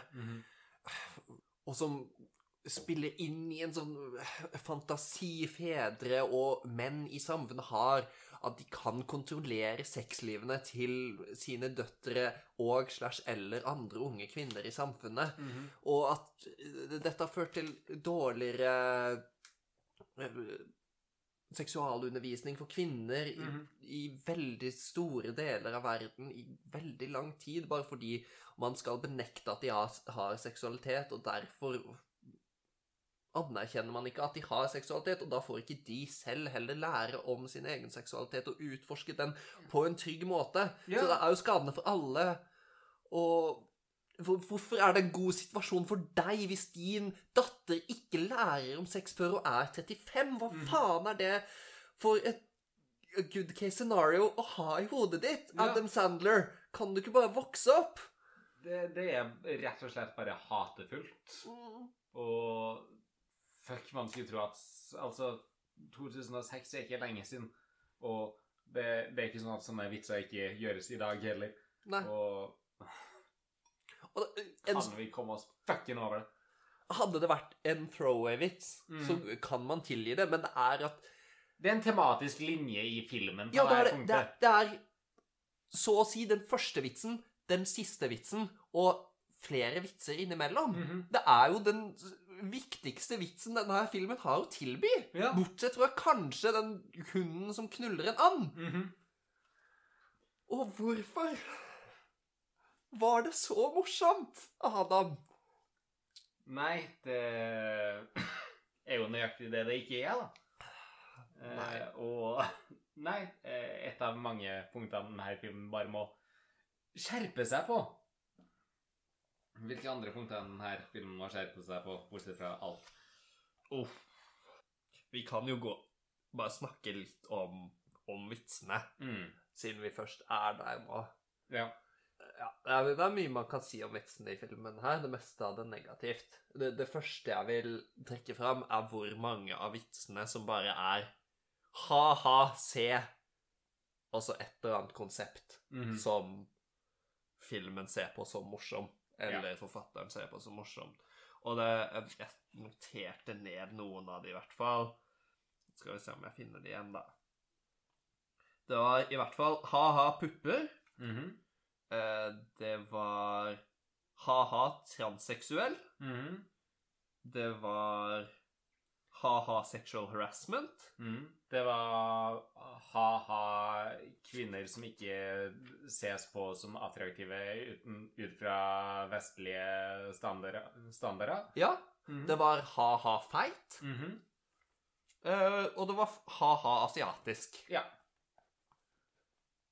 Og som spiller inn i en sånn fantasi fedre og menn i samfunnet har, at de kan kontrollere sexlivene til sine døtre og slash eller andre unge kvinner i samfunnet. Og at eh, dette har ført til dårligere eh, seksualundervisning for kvinner i, Mhm. i veldig store deler av verden i veldig lang tid, bare fordi man skal benekte at de har, har seksualitet, og derfor anerkjenner man ikke at de har seksualitet, og da får ikke de selv heller lære om sin egen seksualitet og utforske den på en trygg måte. Ja. Så det er jo skadende for alle. Og hvorfor er det en god situasjon for deg hvis din datter ikke lærer om sex før hun er 35? Hva Mhm. faen er det for et good case scenario å ha i hodet ditt? Ja. Adam Sandler, kan du ikke bare vokse opp? Det, det er rett og slett bare hatefullt. Og fuck, man skulle tro at Altså, 2006 er ikke lenge siden. Og det, det er ikke sånn at sånne vitser ikke gjøres i dag heller. Nei. Og Og det- en, kan vi komme oss fucking over det? hadde det vært en throwaway-vits, Mm. så kan man tilgi det, men det er at Det er en tematisk linje i filmen på Ja, det er, det, det er så å si den første vitsen, den siste vitsen og flere vitser innimellom. Mhm. Det er jo den viktigste vitsen denne her filmen har å tilby. Ja. Bortsett fra kanskje den hunden som knuller en and. Mhm. Og hvorfor var det så morsomt, Adam? Nei, det er jo nøyaktig det det ikke er, da. Eh, Nei. og Nei, eh, et av mange punktene denne filmen bare må skjerpe seg på. Hvilke andre punkter denne filmen må skjerpe seg på, bortsett fra alt? Vi kan jo gå bare snakke litt om, om vitsene, Mm. siden vi først er der nå. Ja. Ja, det er, det er mye man kan si om vitsene i filmen her. Det meste av det er negativt. Det, det første jeg vil trekke fram, er hvor mange av vitsene som bare er ha-ha, se, og så et eller annet konsept mm. som filmen ser på som morsom, eller forfatteren ser på som morsomt. Og det, jeg noterte ned noen av de i hvert fall. Skal vi se om jeg finner de igjen, da. Det var i hvert fall ha-ha, pupper. Mhm. Eh, det var ha-ha transseksuell. Mhm. Det var ha-ha sexual harassment. Mhm. Det var ha-ha kvinner som ikke ses på som attraktive uten, ut fra vestlige standarder. standarder. Ja. -hmm. Det var ha-ha feit. Mm -hmm. uh, og det var ha-ha asiatisk. Ja.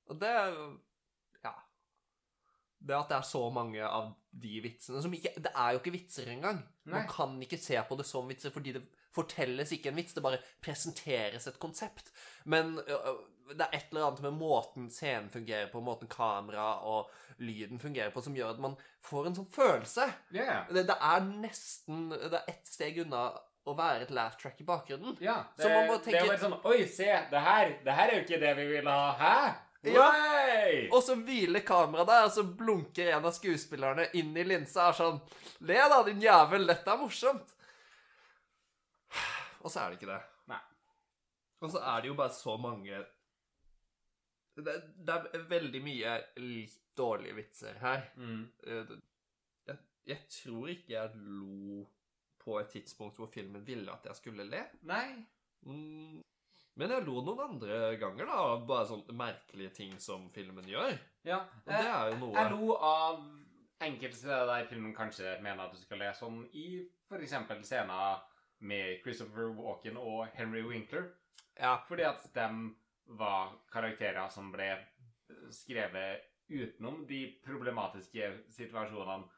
Og det Ja. Det at det er så mange av de vitsene som ikke Det er jo ikke vitser engang. Nei. Man kan ikke se på det som vitser fordi det fortelles ikke en vits, det bare presenteres et konsept. Men det er et eller annet med måten scenen fungerer på, måten kamera og lyden fungerer på, som gjør at man får en sånn følelse. Ja. Det, det er nesten Det er ett steg unna å være et laugh track i bakgrunnen. Ja, det, Så man må det bare sånn Oi, se, det her Det her er jo ikke det vi vil ha. Hæ? Ja. Og så hviler kameraet der, og så blunker en av skuespillerne inn i linsa og er sånn Le da, din jævel, dette er morsomt. Og så er det ikke det. Nei. Og så er det jo bare så mange Det, det er veldig mye litt dårlige vitser her. Mm. Eh, Jeg, jeg tror ikke jeg lo på et tidspunkt hvor filmen ville at jeg skulle le. Nei. Mm. Men jeg lo noen andre ganger, da. Bare sånne merkelige ting som filmen gjør. Ja. Og det er jo noe Jeg lo av enkelte steder der filmen kanskje mener at du skal le sånn i f.eks. scener med Christopher Walken og Henry Winkler. Ja. Fordi at de var karakterer som ble skrevet utenom de problematiske situasjonene,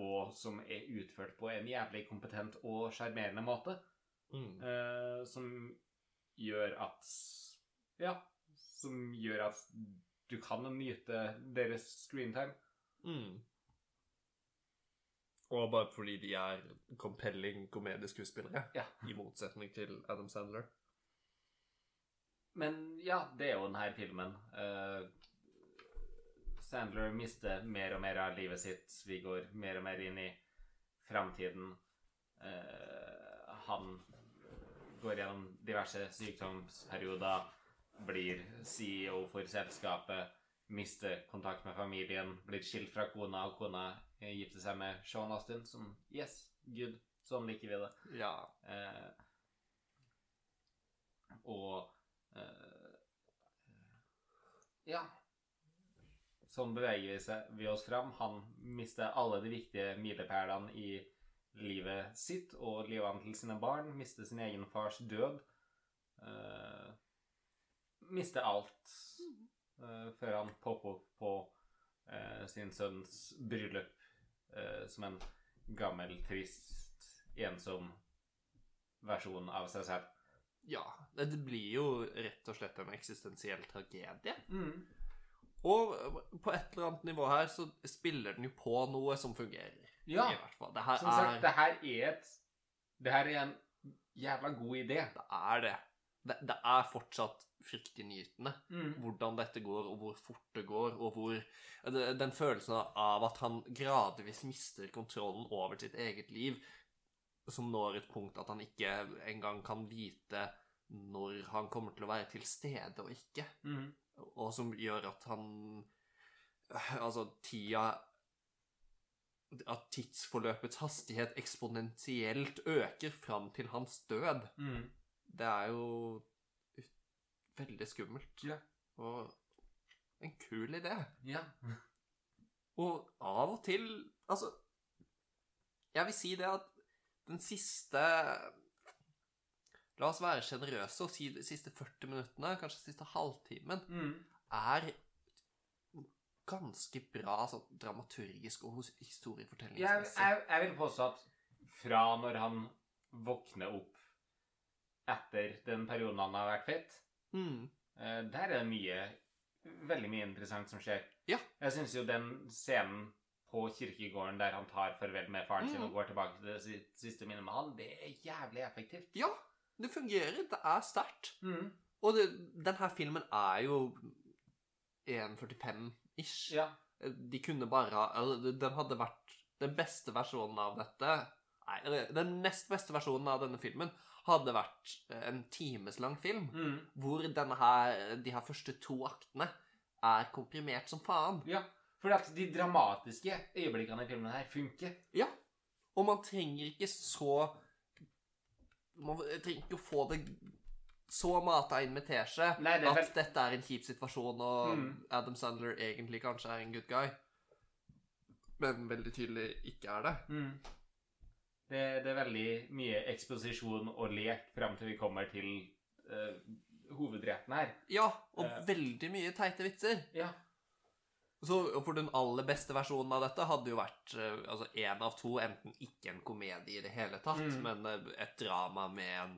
og som er utført på en jævlig kompetent og sjarmerende måte. Mm. eh, som gjør at Ja, som gjør at du kan nyte deres screentime. Mm. Og bare fordi de er compelling komedieskuespillere, Ja. i motsetning til Adam Sandler. Men ja, det er jo denne filmen. Uh, Sandler mister mer og mer av livet sitt. Vi går mer og mer inn i framtiden. Uh, han går gjennom diverse sykdomsperioder, blir CEO for selskapet, mister kontakt med familien, blir skilt fra kona, og kona eh, gifter seg med Sean Austin, som Yes, good. Sånn liker vi det. Ja. Eh, og eh, Ja. Sånn beveger vi, seg, vi oss fram. Han mister alle de viktige milepælene i livet sitt og livene til sine barn. Mister sin egen fars død. Eh, mister alt eh, før han popper opp på eh, sin sønns bryllup eh, som en gammel, trist, ensom versjon av seg selv. ja. Det blir jo rett og slett en eksistensiell tragedie. Mm. Og på et eller annet nivå her så spiller den jo på noe som fungerer. Ja. I hvert fall. Det her Som sagt, er det her er et Det her er en jævla god idé. Det er det. Det, det er fortsatt fryktelig nytende Mm. hvordan dette går, og hvor fort det går, og hvor Den følelsen av at han gradvis mister kontrollen over sitt eget liv, som når et punkt at han ikke engang kan vite når han kommer til å være til stede og ikke, Mm. og som gjør at han Altså, tida At tidsforløpets hastighet eksponentielt øker fram til hans død. Mm. Det er jo veldig skummelt. Ja. Og en kul idé. Ja. Og av og til Altså, jeg vil si det at den siste La oss være sjenerøse og si de siste 40 minuttene, kanskje siste halvtimen, Mm. er ganske bra sånn dramaturgisk og historiefortellingsmessig. Jeg, jeg, jeg vil påstå at fra når han våkner opp etter den perioden han har vært fett, Mm. eh, der er det mye Veldig mye interessant som skjer. Ja. Jeg syns jo den scenen på kirkegården der han tar farvel med faren sin Mm. og går tilbake til det siste minnet med han, det er jævlig effektivt. Ja, det fungerer. Det er sterkt. Mm. Og det, denne filmen er jo 1,45-ish. Ja. De kunne bare eller Den hadde vært den beste versjonen av dette Nei, den nest beste versjonen av denne filmen hadde vært en timeslang film. Mm. Hvor her, de her første to aktene er komprimert som faen. ja. For at de dramatiske øyeblikkene i filmen her funker. Ja. Og man trenger ikke så Man trenger ikke å få det så mata inn med teskje det at vel- dette er en kjip situasjon, og Mm. Adam Sandler egentlig kanskje er en good guy. Men veldig tydelig ikke er det. Mm. Det, det er veldig mye eksposisjon og lek fram til vi kommer til uh, hovedretten her. Ja, og uh, veldig mye teite vitser. Ja. Så For den aller beste versjonen av dette hadde jo vært uh, altså én av to, enten ikke en komedie i det hele tatt, Mm. men et drama med en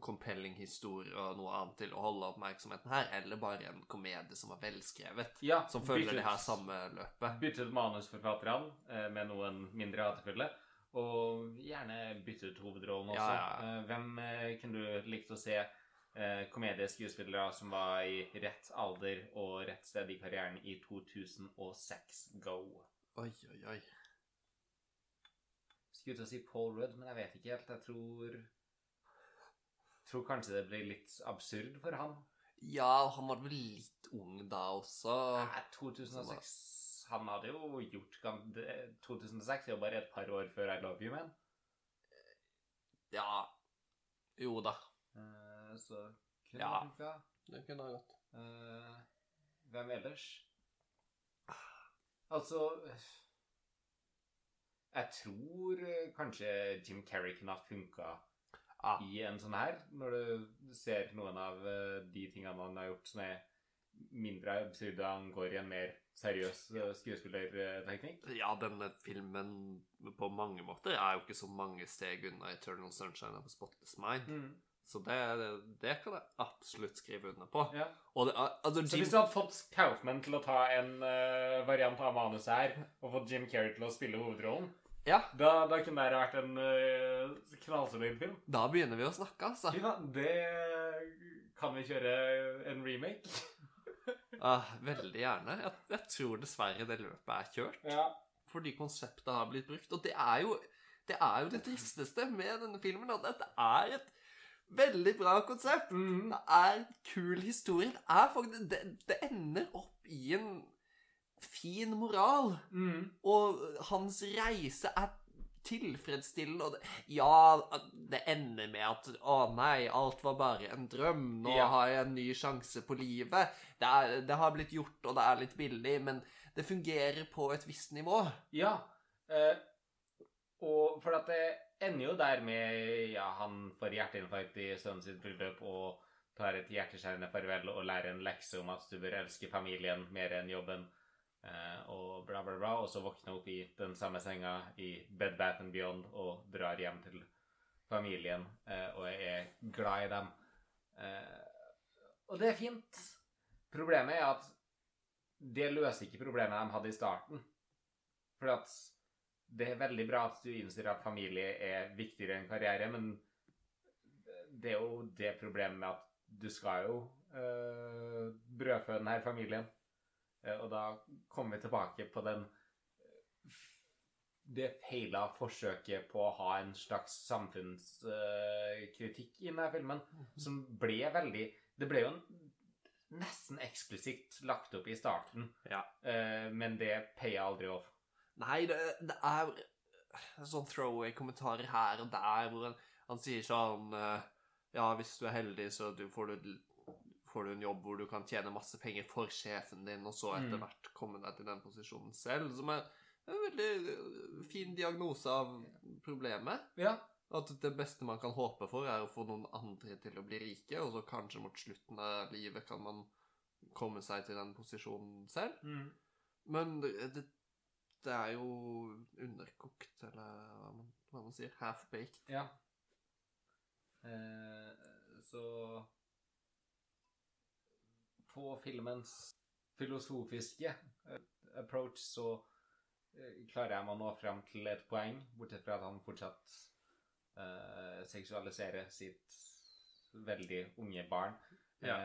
compelling historie og noe annet til å holde oppmerksomheten her, eller bare en komedie som er velskrevet, ja som følger byttet- det her samme løpet. Byttet manusforfatterne med noen mindre hatefulle. Og gjerne bytte ut hovedrollen også. Ja, ja. Eh, hvem eh, kunne du likt å se eh, komedieskuespillere som var i rett alder og rett sted i karrieren i 2006? Go. Oi, oi, oi. Skulle til å si Paul Rudd, men jeg vet ikke helt. Jeg tror Tror kanskje det blir litt absurd for han. Ja, han var vel litt ung da også. Nei, 2006 Han hadde jo gjort 2006 jobba i et par år før I Love You Man. Ja Jo da. Eh, så kunne Ja. det funka. Det kunne ha gått. Eh, hvem ellers? Altså Jeg tror eh, kanskje Jim Carrey kunne ha funka ah. i en sånn her, når du ser noen av eh, de tingene han har gjort som er mindre absurde, han går i en mer seriøs eh, skuespillerteknikk. ja, denne filmen på mange måter er jo ikke så mange steg unna Eternal Sunshine of a Spotless Mind. Mm. Så det, det kan jeg absolutt skrive under på. Ja. Det, altså, Så hvis du hadde fått Kaufman til å ta en uh, variant av manuset her, og fått Jim Carrey til å spille hovedrollen, Ja, Da, da kunne det vært en uh, knallsolid film. da begynner vi å snakke, altså. Ja, det kan vi kjøre en remake. Ah, veldig gjerne. Jeg, jeg tror dessverre det løpet er kjørt. Ja. Fordi konseptet har blitt brukt. Og det er jo det, er jo det tristeste med denne filmen, at dette er et veldig bra konsept. Mm. Det er en kul historie. Det, faktisk, det, det ender opp i en fin moral. Mm. Og hans reise er tilfredsstillende. Ja, det ender med at Å nei, alt var bare en drøm. Nå Ja. har jeg en ny sjanse på livet. Det, er, det har blitt gjort, og det er litt billig, men det fungerer på et visst nivå. Ja. eh, og for at det ender jo der med ja, han får hjerteinfarkt i sønnen sitt bryllup og tar et hjerteskjærende farvel og lærer en lekse om at du bør elske familien mer enn jobben. Eh, og bla, bla, bla. Og så våkner opp i den samme senga i Bed Bath and Beyond og drar hjem til familien eh, og er glad i dem. Eh, og det er fint. Problemet er at det løser ikke problemet de hadde i starten. For at det er veldig bra at du innser at familie er viktigere enn karriere, men det er jo det problemet med at du skal jo øh, brødfø denne familien. Eh, og da kommer vi tilbake på den det feila forsøket på å ha en slags samfunnskritikk i denne filmen, som ble veldig Det ble jo en, nesten eksplisitt lagt opp i starten, Ja. eh, men det paya aldri off. Nei, det, det er sånn throwaway-kommentarer her og der hvor han, han sier sånn eh, Ja, hvis du er heldig, så du får, du, får du en jobb hvor du kan tjene masse penger for sjefen din, og så etter Mm. hvert komme deg til den posisjonen selv, som er en veldig eh, fin diagnose av problemet. Ja. At det beste man kan håpe for, er å få noen andre til å bli rike, og så kanskje mot slutten av livet kan man komme seg til den posisjonen selv. Mm. Men det, det, er jo underkokt, eller hva man, hva man sier. Half-baked. Ja. Eh, så På filmens filosofiske eh, approach så eh, klarer jeg meg å nå frem til et poeng, bortsett fra at han fortsatt eh, seksualiserer sitt veldig unge barn. Ja.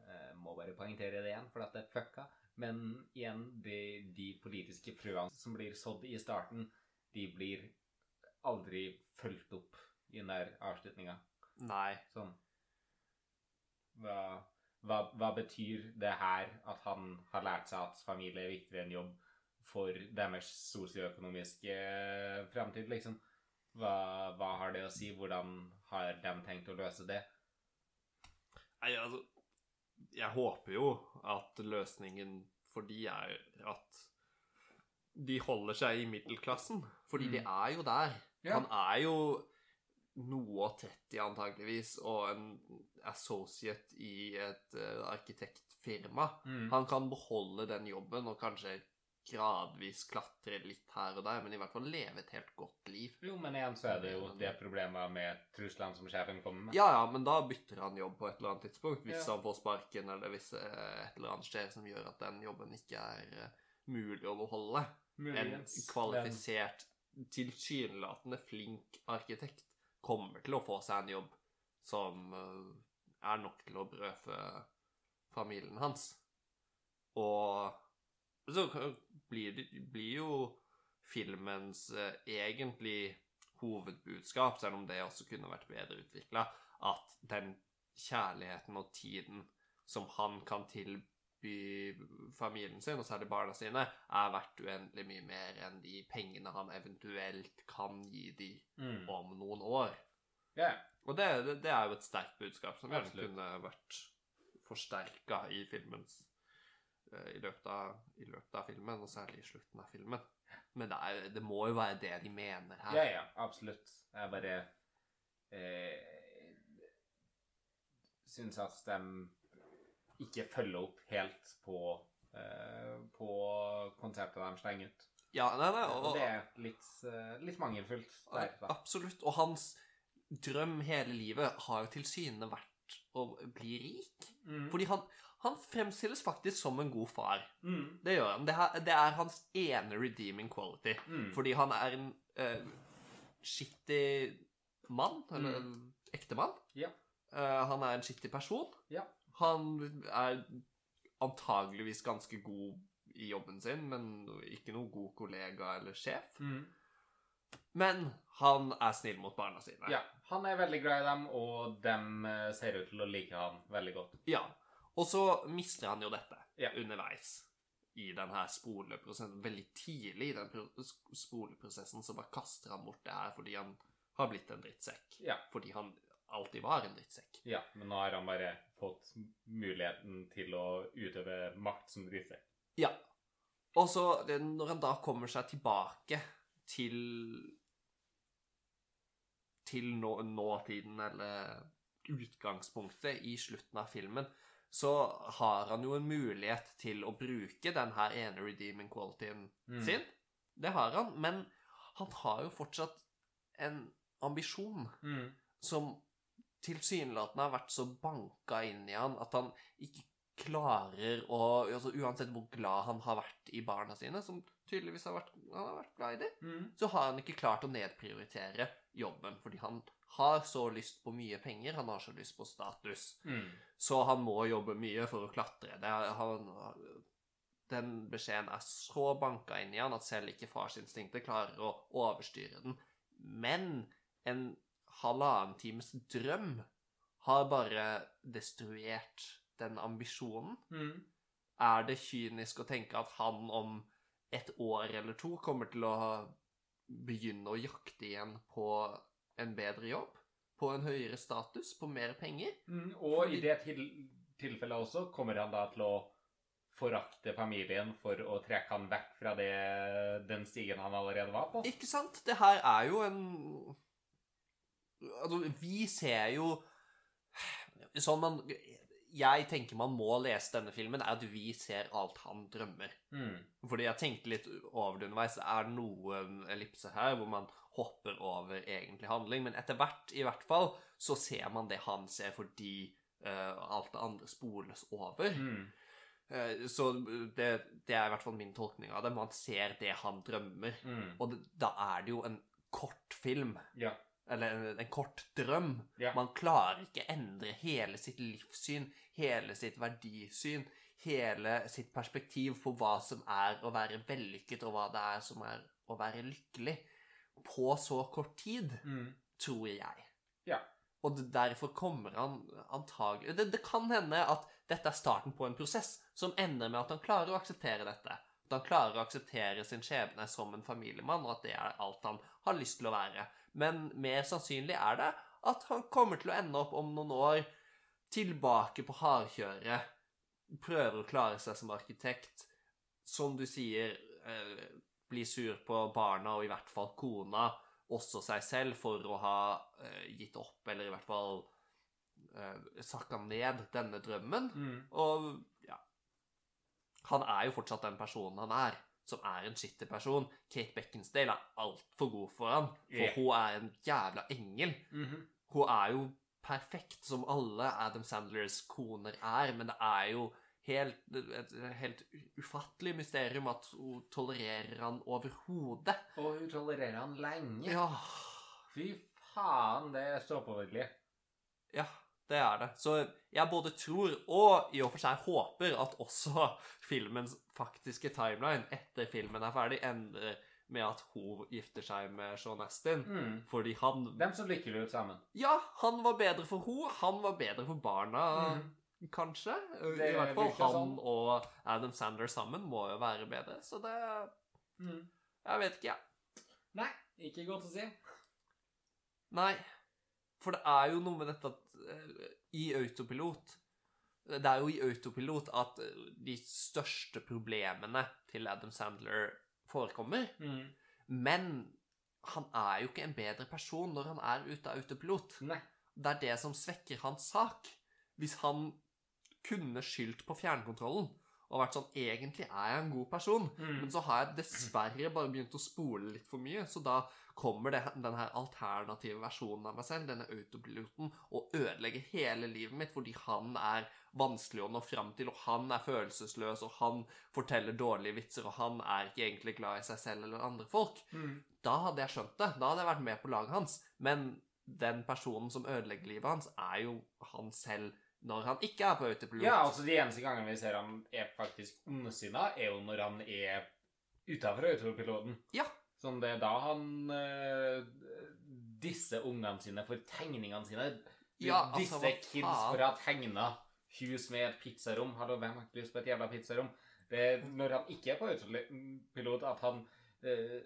Eh, må bare poengtere det igjen, for at det er fucka. Men igjen, de, de politiske frøene som blir sådd i starten, de blir aldri fulgt opp i den der avslutninga. Nei. Sånn hva, hva, hva betyr det her at han har lært seg at familie er viktigere enn jobb for deres sosioøkonomiske fremtid, liksom? Hva, hva har det å si? Hvordan har de tenkt å løse det? Nei, altså Jeg håper jo at løsningen for de er at de holder seg i middelklassen. Fordi Mm. de er jo der. Ja. Han er jo noe og 30 antageligvis, og en associate i et eh, arkitektfirma. Mm. Han kan beholde den jobben og kanskje gradvis klatre litt her og der, men i hvert fall leve et helt godt liv. Jo, men igjen så er det jo det problemet med truslene som sjefen kommer med. Ja, ja, men da bytter han jobb på et eller annet tidspunkt, hvis Ja. han får sparken, eller hvis eh, et eller annet skjer som gjør at den jobben ikke er eh, mulig å beholde. En kvalifisert, tilsynelatende flink arkitekt kommer til å få seg en jobb som eh, er nok til å brødfø familien hans. Og så blir, det, blir jo filmens eh, egentlig hovedbudskap, selv om det også kunne vært bedre utvikla, at den kjærligheten og tiden som han kan tilby familien sin, og særlig barna sine, er verdt uendelig mye mer enn de pengene han eventuelt kan gi de Mm. om noen år. Yeah. Og det, det, det er jo et sterkt budskap som gjerne kunne vært forsterka i filmens eh, i løpet, av, I løpet av filmen, og særlig i slutten av filmen. Men det, er, det må jo være det de mener her. Ja, ja, absolutt. Jeg bare eh, syns at de ikke følger opp helt på, eh, på konseptet de stenger ut. Ja, nei, nei, og, Og det er litt, eh, litt mangelfullt der. Absolutt. Og hans drøm hele livet har jo tilsynelatende vært å bli rik. Mm. Fordi han, han fremstilles faktisk som en god far. Mm. Det gjør han. Det, er, det er hans ene redeeming quality. Mm. Fordi han er en uh, skittig mann, eller Mm. ektemann. Ja. Eh, han er en skittig person. Ja. Han er antageligvis ganske god i jobben sin, men ikke noen god kollega eller sjef. Mm. Men han er snill mot barna sine. Ja. Han er veldig glad i dem, og dem eh, ser ut til å like han veldig godt. Ja. Og så mister han jo dette Ja. underveis i denne spoleprosessen. Veldig tidlig i den spoleprosessen så bare kaster han bort det her fordi han har blitt en drittsekk. Ja. Fordi han alltid var en drittsekk. Ja, men nå er han bare fått muligheten til å utøve makt som drittsekk. Ja. Og så når han da kommer seg tilbake til Til nå, nåtiden, eller utgangspunktet i slutten av filmen, så har han jo en mulighet til å bruke den her ene redeeming qualityen Mm. sin. Det har han, men han har jo fortsatt en ambisjon Mm. som tilsynelatende har vært så banka inn i han at han ikke klarer å altså Uansett hvor glad han har vært i barna sine, som tydeligvis har vært, han har vært glad i dem, Mm. så har han ikke klart å nedprioritere jobben. Fordi han har så lyst på mye penger, han har så lyst på status. Mm. Så han må jobbe mye for å klatre. Det han, den beskjeden er så banka inn i han at selv ikke farsinstinktet klarer å overstyre den. Men en halvannen times drøm har bare destruert den ambisjonen. Mm. Er det kynisk å tenke at han om et år eller to kommer til å begynne å jakte igjen på en bedre jobb? På en høyere status? På mer penger? Mm. Og Fordi- i det til tilfellet også kommer han da til å forakte familien for å trekke han vekk fra det, den stigen han allerede var på. Ikke sant? Det her er jo en Altså, vi ser jo Sånn man Jeg tenker man må lese denne filmen, er at vi ser alt han drømmer. Mm. Fordi jeg tenkte litt over det underveis. Er det noen ellipser her hvor man hopper over egentlig handling? Men etter hvert, i hvert fall, så ser man det han ser fordi uh, alt det andre spoles over. Mm. Eh, så det, det er i hvert fall min tolkning av det. Man ser det han drømmer. Mm. Og det, da er det jo en kort film. Ja. Eller en, en kort drøm. Ja. Man klarer ikke endre hele sitt livssyn, hele sitt verdisyn, hele sitt perspektiv på hva som er å være vellykket, og hva det er som er å være lykkelig, på så kort tid, Mm. tror jeg. Ja. Og derfor kommer han antagelig det, det kan hende at dette er starten på en prosess som ender med at han klarer å akseptere dette. At han klarer å akseptere sin skjebne som en familiemann, og at det er alt han har lyst til å være. Men mer sannsynlig er det at han kommer til å ende opp om noen år tilbake på hardkjøret, prøver å klare seg som arkitekt, som du sier, eh, blir sur på barna og i hvert fall kona, også seg selv, for å ha eh, gitt opp, eller i hvert fall eh, sakka ned denne drømmen. Mm. Og ja Han er jo fortsatt den personen han er, som er en skittig person. Kate Beckinsdale er altfor god for han, for yeah. hun er en jævla engel. Mhm. Hun er jo perfekt, som alle Adam Sandlers koner er, men det er jo helt, et helt ufattelig mysterium at hun tolererer han overhodet. Og hun tolererer han lenge. Ja, Fy faen, det er ståpåvirkelig. ja, det er det. Så jeg både tror og i og for seg håper at også filmens faktiske timeline etter filmen er ferdig, ender med at hun gifter seg med Sean Astin. Mm. Fordi han Dem så lykkelig ut sammen. Ja, han var bedre for hun, han var bedre for barna. mm. Kanskje. Det I hvert fall han sånn. og Adam Sandler sammen må jo være bedre, så det Mm. Jeg vet ikke, jeg. Nei, ikke godt å si. Nei. For det er jo noe med dette at i autopilot Det er jo i autopilot at de største problemene til Adam Sandler forekommer. Mm. Men han er jo ikke en bedre person når han er ute av autopilot. Nei. Det er det som svekker hans sak. Hvis han kunne skyldt på fjernkontrollen og vært sånn Egentlig er jeg en god person, Mm. men så har jeg dessverre bare begynt å spole litt for mye, så da kommer det, den her alternative versjonen av meg selv, denne autopiloten, og ødelegger hele livet mitt fordi han er vanskelig å nå fram til, og han er følelsesløs, og han forteller dårlige vitser, og han er ikke egentlig glad i seg selv eller andre folk. Mm. Da hadde jeg skjønt det. Da hadde jeg vært med på laget hans. Men den personen som ødelegger livet hans, er jo han selv når han ikke er på autopilot. Ja, altså de eneste gangene vi ser han er faktisk ondsinna, er jo når han er utafor autopiloten. Ja. Sånn det er da han uh, Disse ungene sine for tegningene sine. Ja, altså, disse kids for å ha tegna hus med et pizzarom. Hallo, hvem har ikke lyst på et jævla pizzarom? Det er når han ikke er på autopilot, at han uh,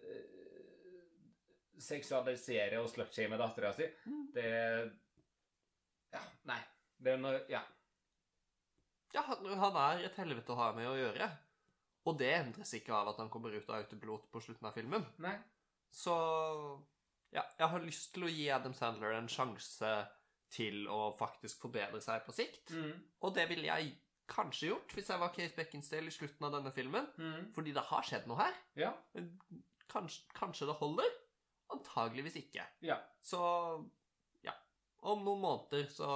seksualiserer og slutshamer dattera si. Mm. Det Ja, nei. Det er når Ja. Ja, han han er et helvete å ha med å gjøre. Og det endres ikke av at han kommer ut av autopilot på slutten av filmen. Nei. Så ja, jeg har lyst til å gi Adam Sandler en sjanse til å faktisk forbedre seg på sikt. Mm. Og det ville jeg kanskje gjort hvis jeg var Kate Beckinsdale i slutten av denne filmen. Mm. Fordi det har skjedd noe her. Ja. Kanskje, kanskje det holder? Antageligvis ikke. Ja. Så ja. Om noen måneder så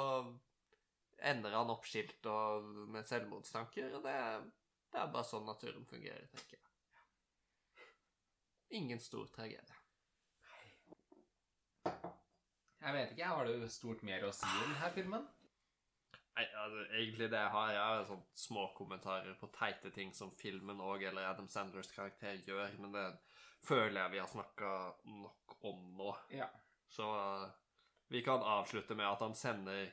ender han oppskilt og med selvmordstanker, og det, det er bare sånn naturen fungerer, tenker jeg. Ingen stor tragedie. Jeg vet ikke, har du stort mer å si i denne filmen? Nei, altså, egentlig det jeg har, jeg har sånn små kommentarer på teite ting som filmen og eller Adam Sanders karakter gjør, men det føler jeg vi har snakka nok om nå. Ja. Så uh, vi kan avslutte med at han sender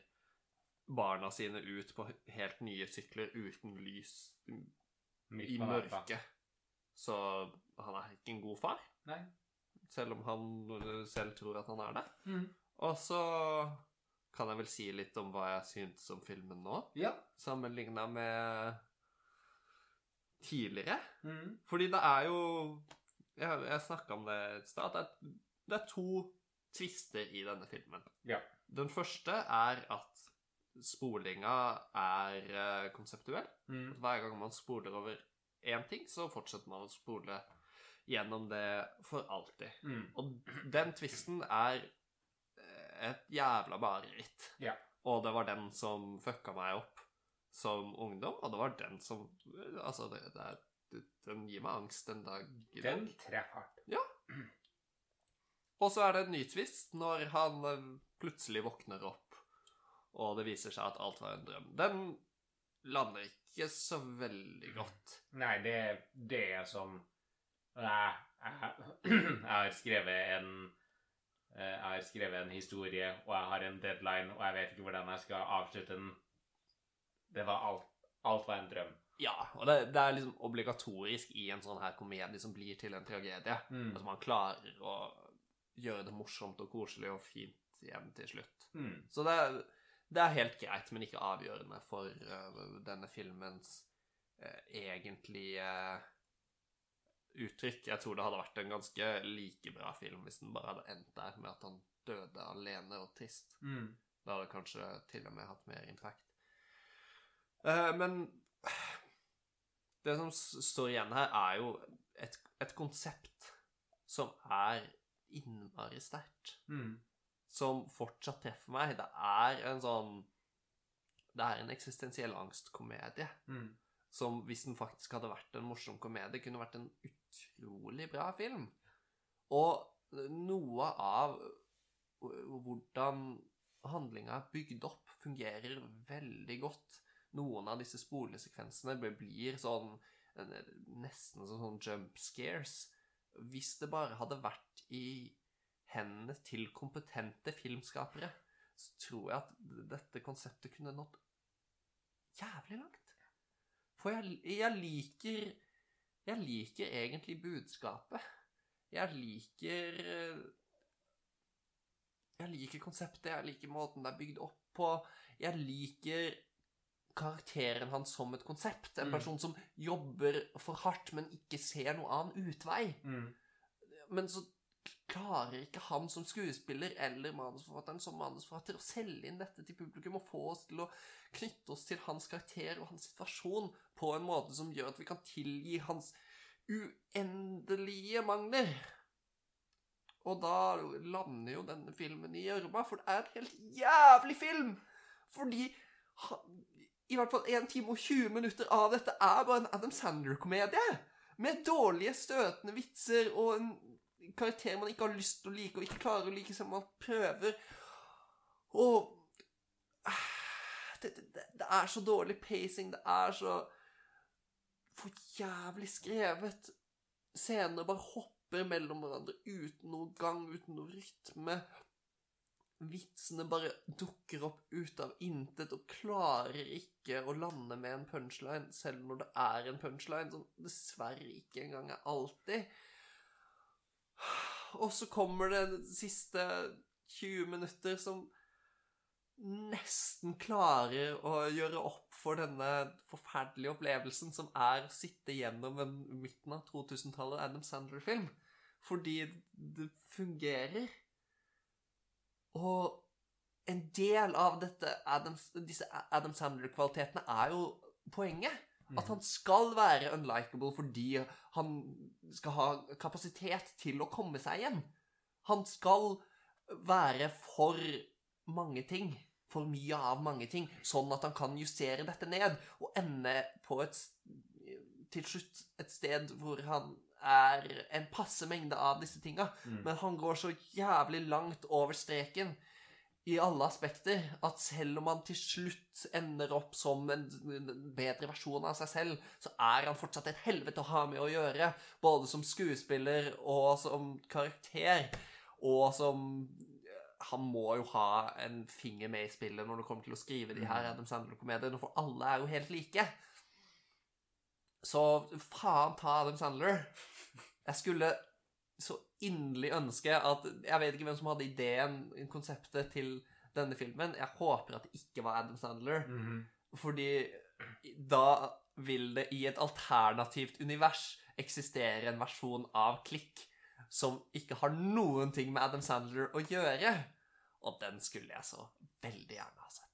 barna sine ut på helt nye sykler uten lys i mørket. Så han er ikke en god far, Nei. selv om han uh, selv tror at han er det. Mm. Og så kan jeg vel si litt om hva jeg syntes om filmen nå, Ja. sammenligna med tidligere. Mm. Fordi det er jo Jeg, jeg snakka om det et sted. Det det er to tvister i denne filmen. Ja. Den første er at spolinga er eh, konseptuell. Mm. Hver gang man spoler over én ting, så fortsetter man å spole gjennom det for alltid. Mm. Og den tvisten er eh, et jævla mareritt. Ja. Og det var den som fucka meg opp som ungdom, og det var den som Altså, det, det er, det, den gir meg angst en dag i dag. Den treffer hardt. Og så er det en ny twist når han eh, plutselig våkner opp, og det viser seg at alt var en drøm. Den lander ikke så veldig godt. Nei, det, det er som Nei, jeg, jeg har skrevet en eh, Jeg har skrevet en historie, og jeg har en deadline, og jeg vet ikke hvordan jeg skal avslutte den. Det var alt. Alt var en drøm. Ja, og det, det er liksom obligatorisk i en sånn her komedie som blir til en tragedie. Mm. At man klarer å gjøre det morsomt og koselig og fint hjem til slutt. Mm. Så det, er- det er helt greit, men ikke avgjørende for uh, denne filmens uh, egentlige uttrykk. Jeg tror det hadde vært en ganske like bra film hvis den bare hadde endt der med at han døde alene og trist. Mm. Det hadde kanskje til og med hatt mer impact. Men det som står igjen her, er jo et, et konsept som er innmari sterkt. Mm. Som fortsatt treffer meg. Det er en sånn Det er en eksistensiell angstkomedie. Mm. Som hvis den faktisk hadde vært en morsom komedie, kunne vært en utrolig bra film. Og noe av hvordan handlinga er bygd opp, fungerer veldig godt. Noen av disse spolesekvensene blir sånn nesten som sånn jump scares. Hvis det bare hadde vært i hendene til kompetente filmskapere, så tror jeg at dette konseptet kunne nådd jævlig langt. For jeg, jeg liker Jeg liker egentlig budskapet. Jeg liker Jeg liker konseptet, jeg liker måten det er bygd opp på. Jeg liker karakteren hans som et konsept. En Mm. person som jobber for hardt, men ikke ser noen annen utvei. Mm. Men så klarer ikke han som skuespiller eller manusforfatteren som manusforfatter å selge inn dette til publikum og få oss til å knytte oss til hans karakter og hans situasjon på en måte som gjør at vi kan tilgi hans uendelige mangler. Og da lander jo denne filmen i gjørma, for det er en helt jævlig film! Fordi i hvert fall 1 time og 20 minutter av dette er bare en Adam Sandler-komedie. Med dårlige, støtende vitser og en karakter man ikke har lyst til å like, og ikke klarer å like, som man prøver. Og det, det, det, er så dårlig pacing. Det er så for jævlig skrevet. Scener bare hopper mellom hverandre uten noe gang, uten noe rytme. Vitsene bare dukker opp ut av intet og klarer ikke å lande med en punchline, selv når det er en punchline, som dessverre ikke engang er alltid. Og så kommer det siste 20 minutter som nesten klarer å gjøre opp for denne forferdelige opplevelsen som er å sitte gjennom en midten av 2000-tallet Adam Sandler-film. Fordi det fungerer. Og en del av dette Adam, disse Adam Sandler-kvalitetene er jo poenget. At han skal være unlikable fordi han skal ha kapasitet til å komme seg igjen. Han skal være for mange ting. For mye av mange ting. Sånn at han kan justere dette ned og ende på et til slutt et sted hvor han er en passe mengde av disse tinga. Mm. Men han går så jævlig langt over streken i alle aspekter at selv om han til slutt ender opp som en bedre versjon av seg selv, så er han fortsatt et helvete å ha med å gjøre, både som skuespiller og som karakter, og som Han må jo ha en finger med i spillet når det kommer til å skrive de her Adam Sandler-komediene, for alle er jo helt like. Så faen ta Adam Sandler. Jeg skulle så inderlig ønske at Jeg vet ikke hvem som hadde ideen, konseptet til denne filmen. Jeg håper at det ikke var Adam Sandler. Mhm. Fordi da vil det i et alternativt univers eksistere en versjon av Klikk som ikke har noen ting med Adam Sandler å gjøre. Og den skulle jeg så veldig gjerne ha sett.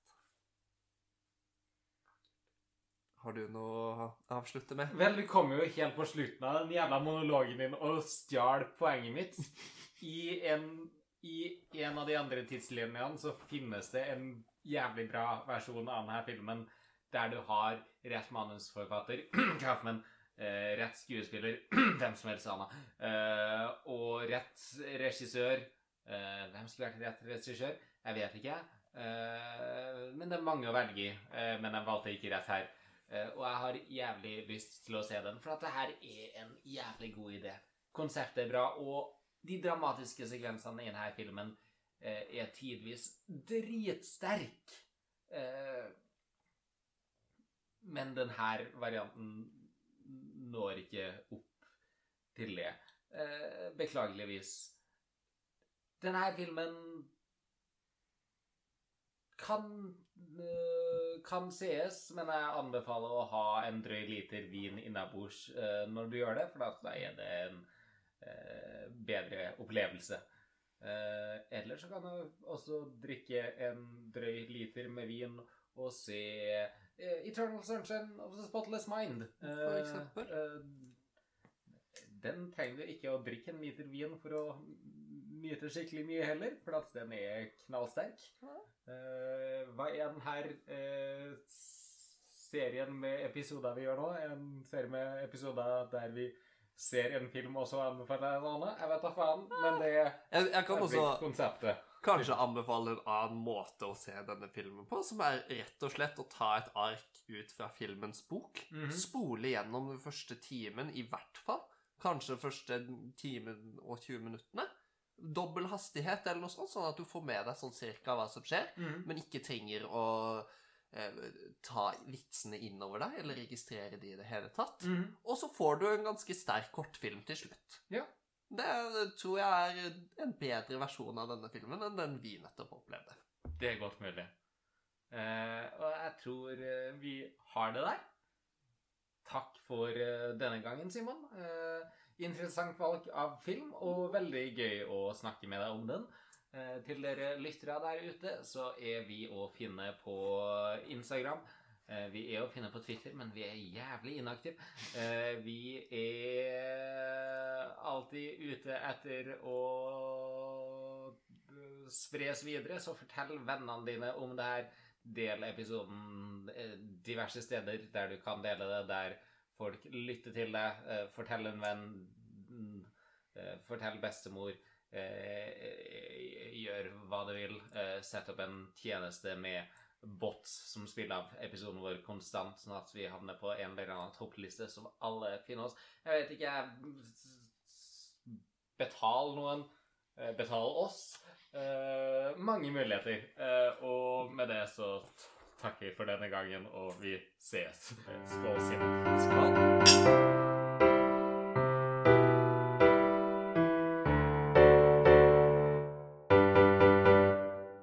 Har du noe å avslutte med? Vel, du kom jo helt på slutten av den jævla monologen din og stjal poenget mitt. I en, I en av de andre tidslinjene så finnes det en jævlig bra versjon av denne filmen der du har rett manusforfatter, Kaufman, eh, rett skuespiller, hvem som helst annen, eh, og rett regissør. Eh, hvem skulle vært rett regissør? Jeg vet ikke. Men det er mange å velge i, men jeg valgte ikke rett her. Eh, og jeg har jævlig lyst til å se den, for at det her er en jævlig god idé. Konseptet er bra, og de dramatiske sekvensene i denne filmen eh, er tidvis dritsterk. Eh, men denne varianten når ikke opp til det. Beklageligvis. Denne filmen kan kan sees, men jeg anbefaler å ha en drøy liter vin innabords uh, når du gjør det, for da er det en uh, bedre opplevelse. Uh, Eller så kan du også drikke en drøy liter med vin og se Eternal Sunshine of the Spotless Mind. For Eh, eksempel. eh, den trenger du ikke å drikke en liter vin for å nyte skikkelig mye heller, for at den er knallsterk. Eh, hva er den her uh, serien med episoder vi gjør nå? En serie med episoder der vi ser en film og så anbefaler en annen? Jeg vet da faen, men det er Jeg, jeg kan også konseptet. kanskje anbefale en annen måte å se denne filmen på, som er rett og slett å ta et ark ut fra filmens bok. Mhm. Spole gjennom den første timen, i hvert fall. Kanskje første timen og 20 minuttene. Dobbel hastighet eller noe sånt, sånn at du får med deg sånn cirka hva som skjer, mm. men ikke trenger å eh, ta vitsene innover deg, eller registrere de i det hele tatt. Mm. Og så får du en ganske sterk kortfilm til slutt. Ja. Det tror jeg er en bedre versjon av denne filmen enn den vi nettopp opplevde. Det er godt mulig. Eh, og jeg tror eh, vi har det der. Takk for eh, denne gangen, Simon. Eh, interessant valg av film, og veldig gøy å snakke med deg om den. Eh, til dere lyttere der ute, så er vi å finne på Instagram. Eh, vi er å finne på Twitter, men vi er jævlig inaktive. Eh, vi er alltid ute etter å spres videre, så fortell vennene dine om det her. Del episoden diverse steder der du kan dele det, der folk lytter til deg. Eh, fortell en venn. mm, eh, Fortell bestemor. eh, Gjør hva du vil. Sett opp en tjeneste med bots som spiller av episoden vår konstant, sånn at vi havner på en eller annen toppliste som alle finner oss. Jeg vet ikke Betal noen. Betal oss. Mange muligheter. Og med det så takker for denne gangen, og vi ses. Skål, Simen. Skål!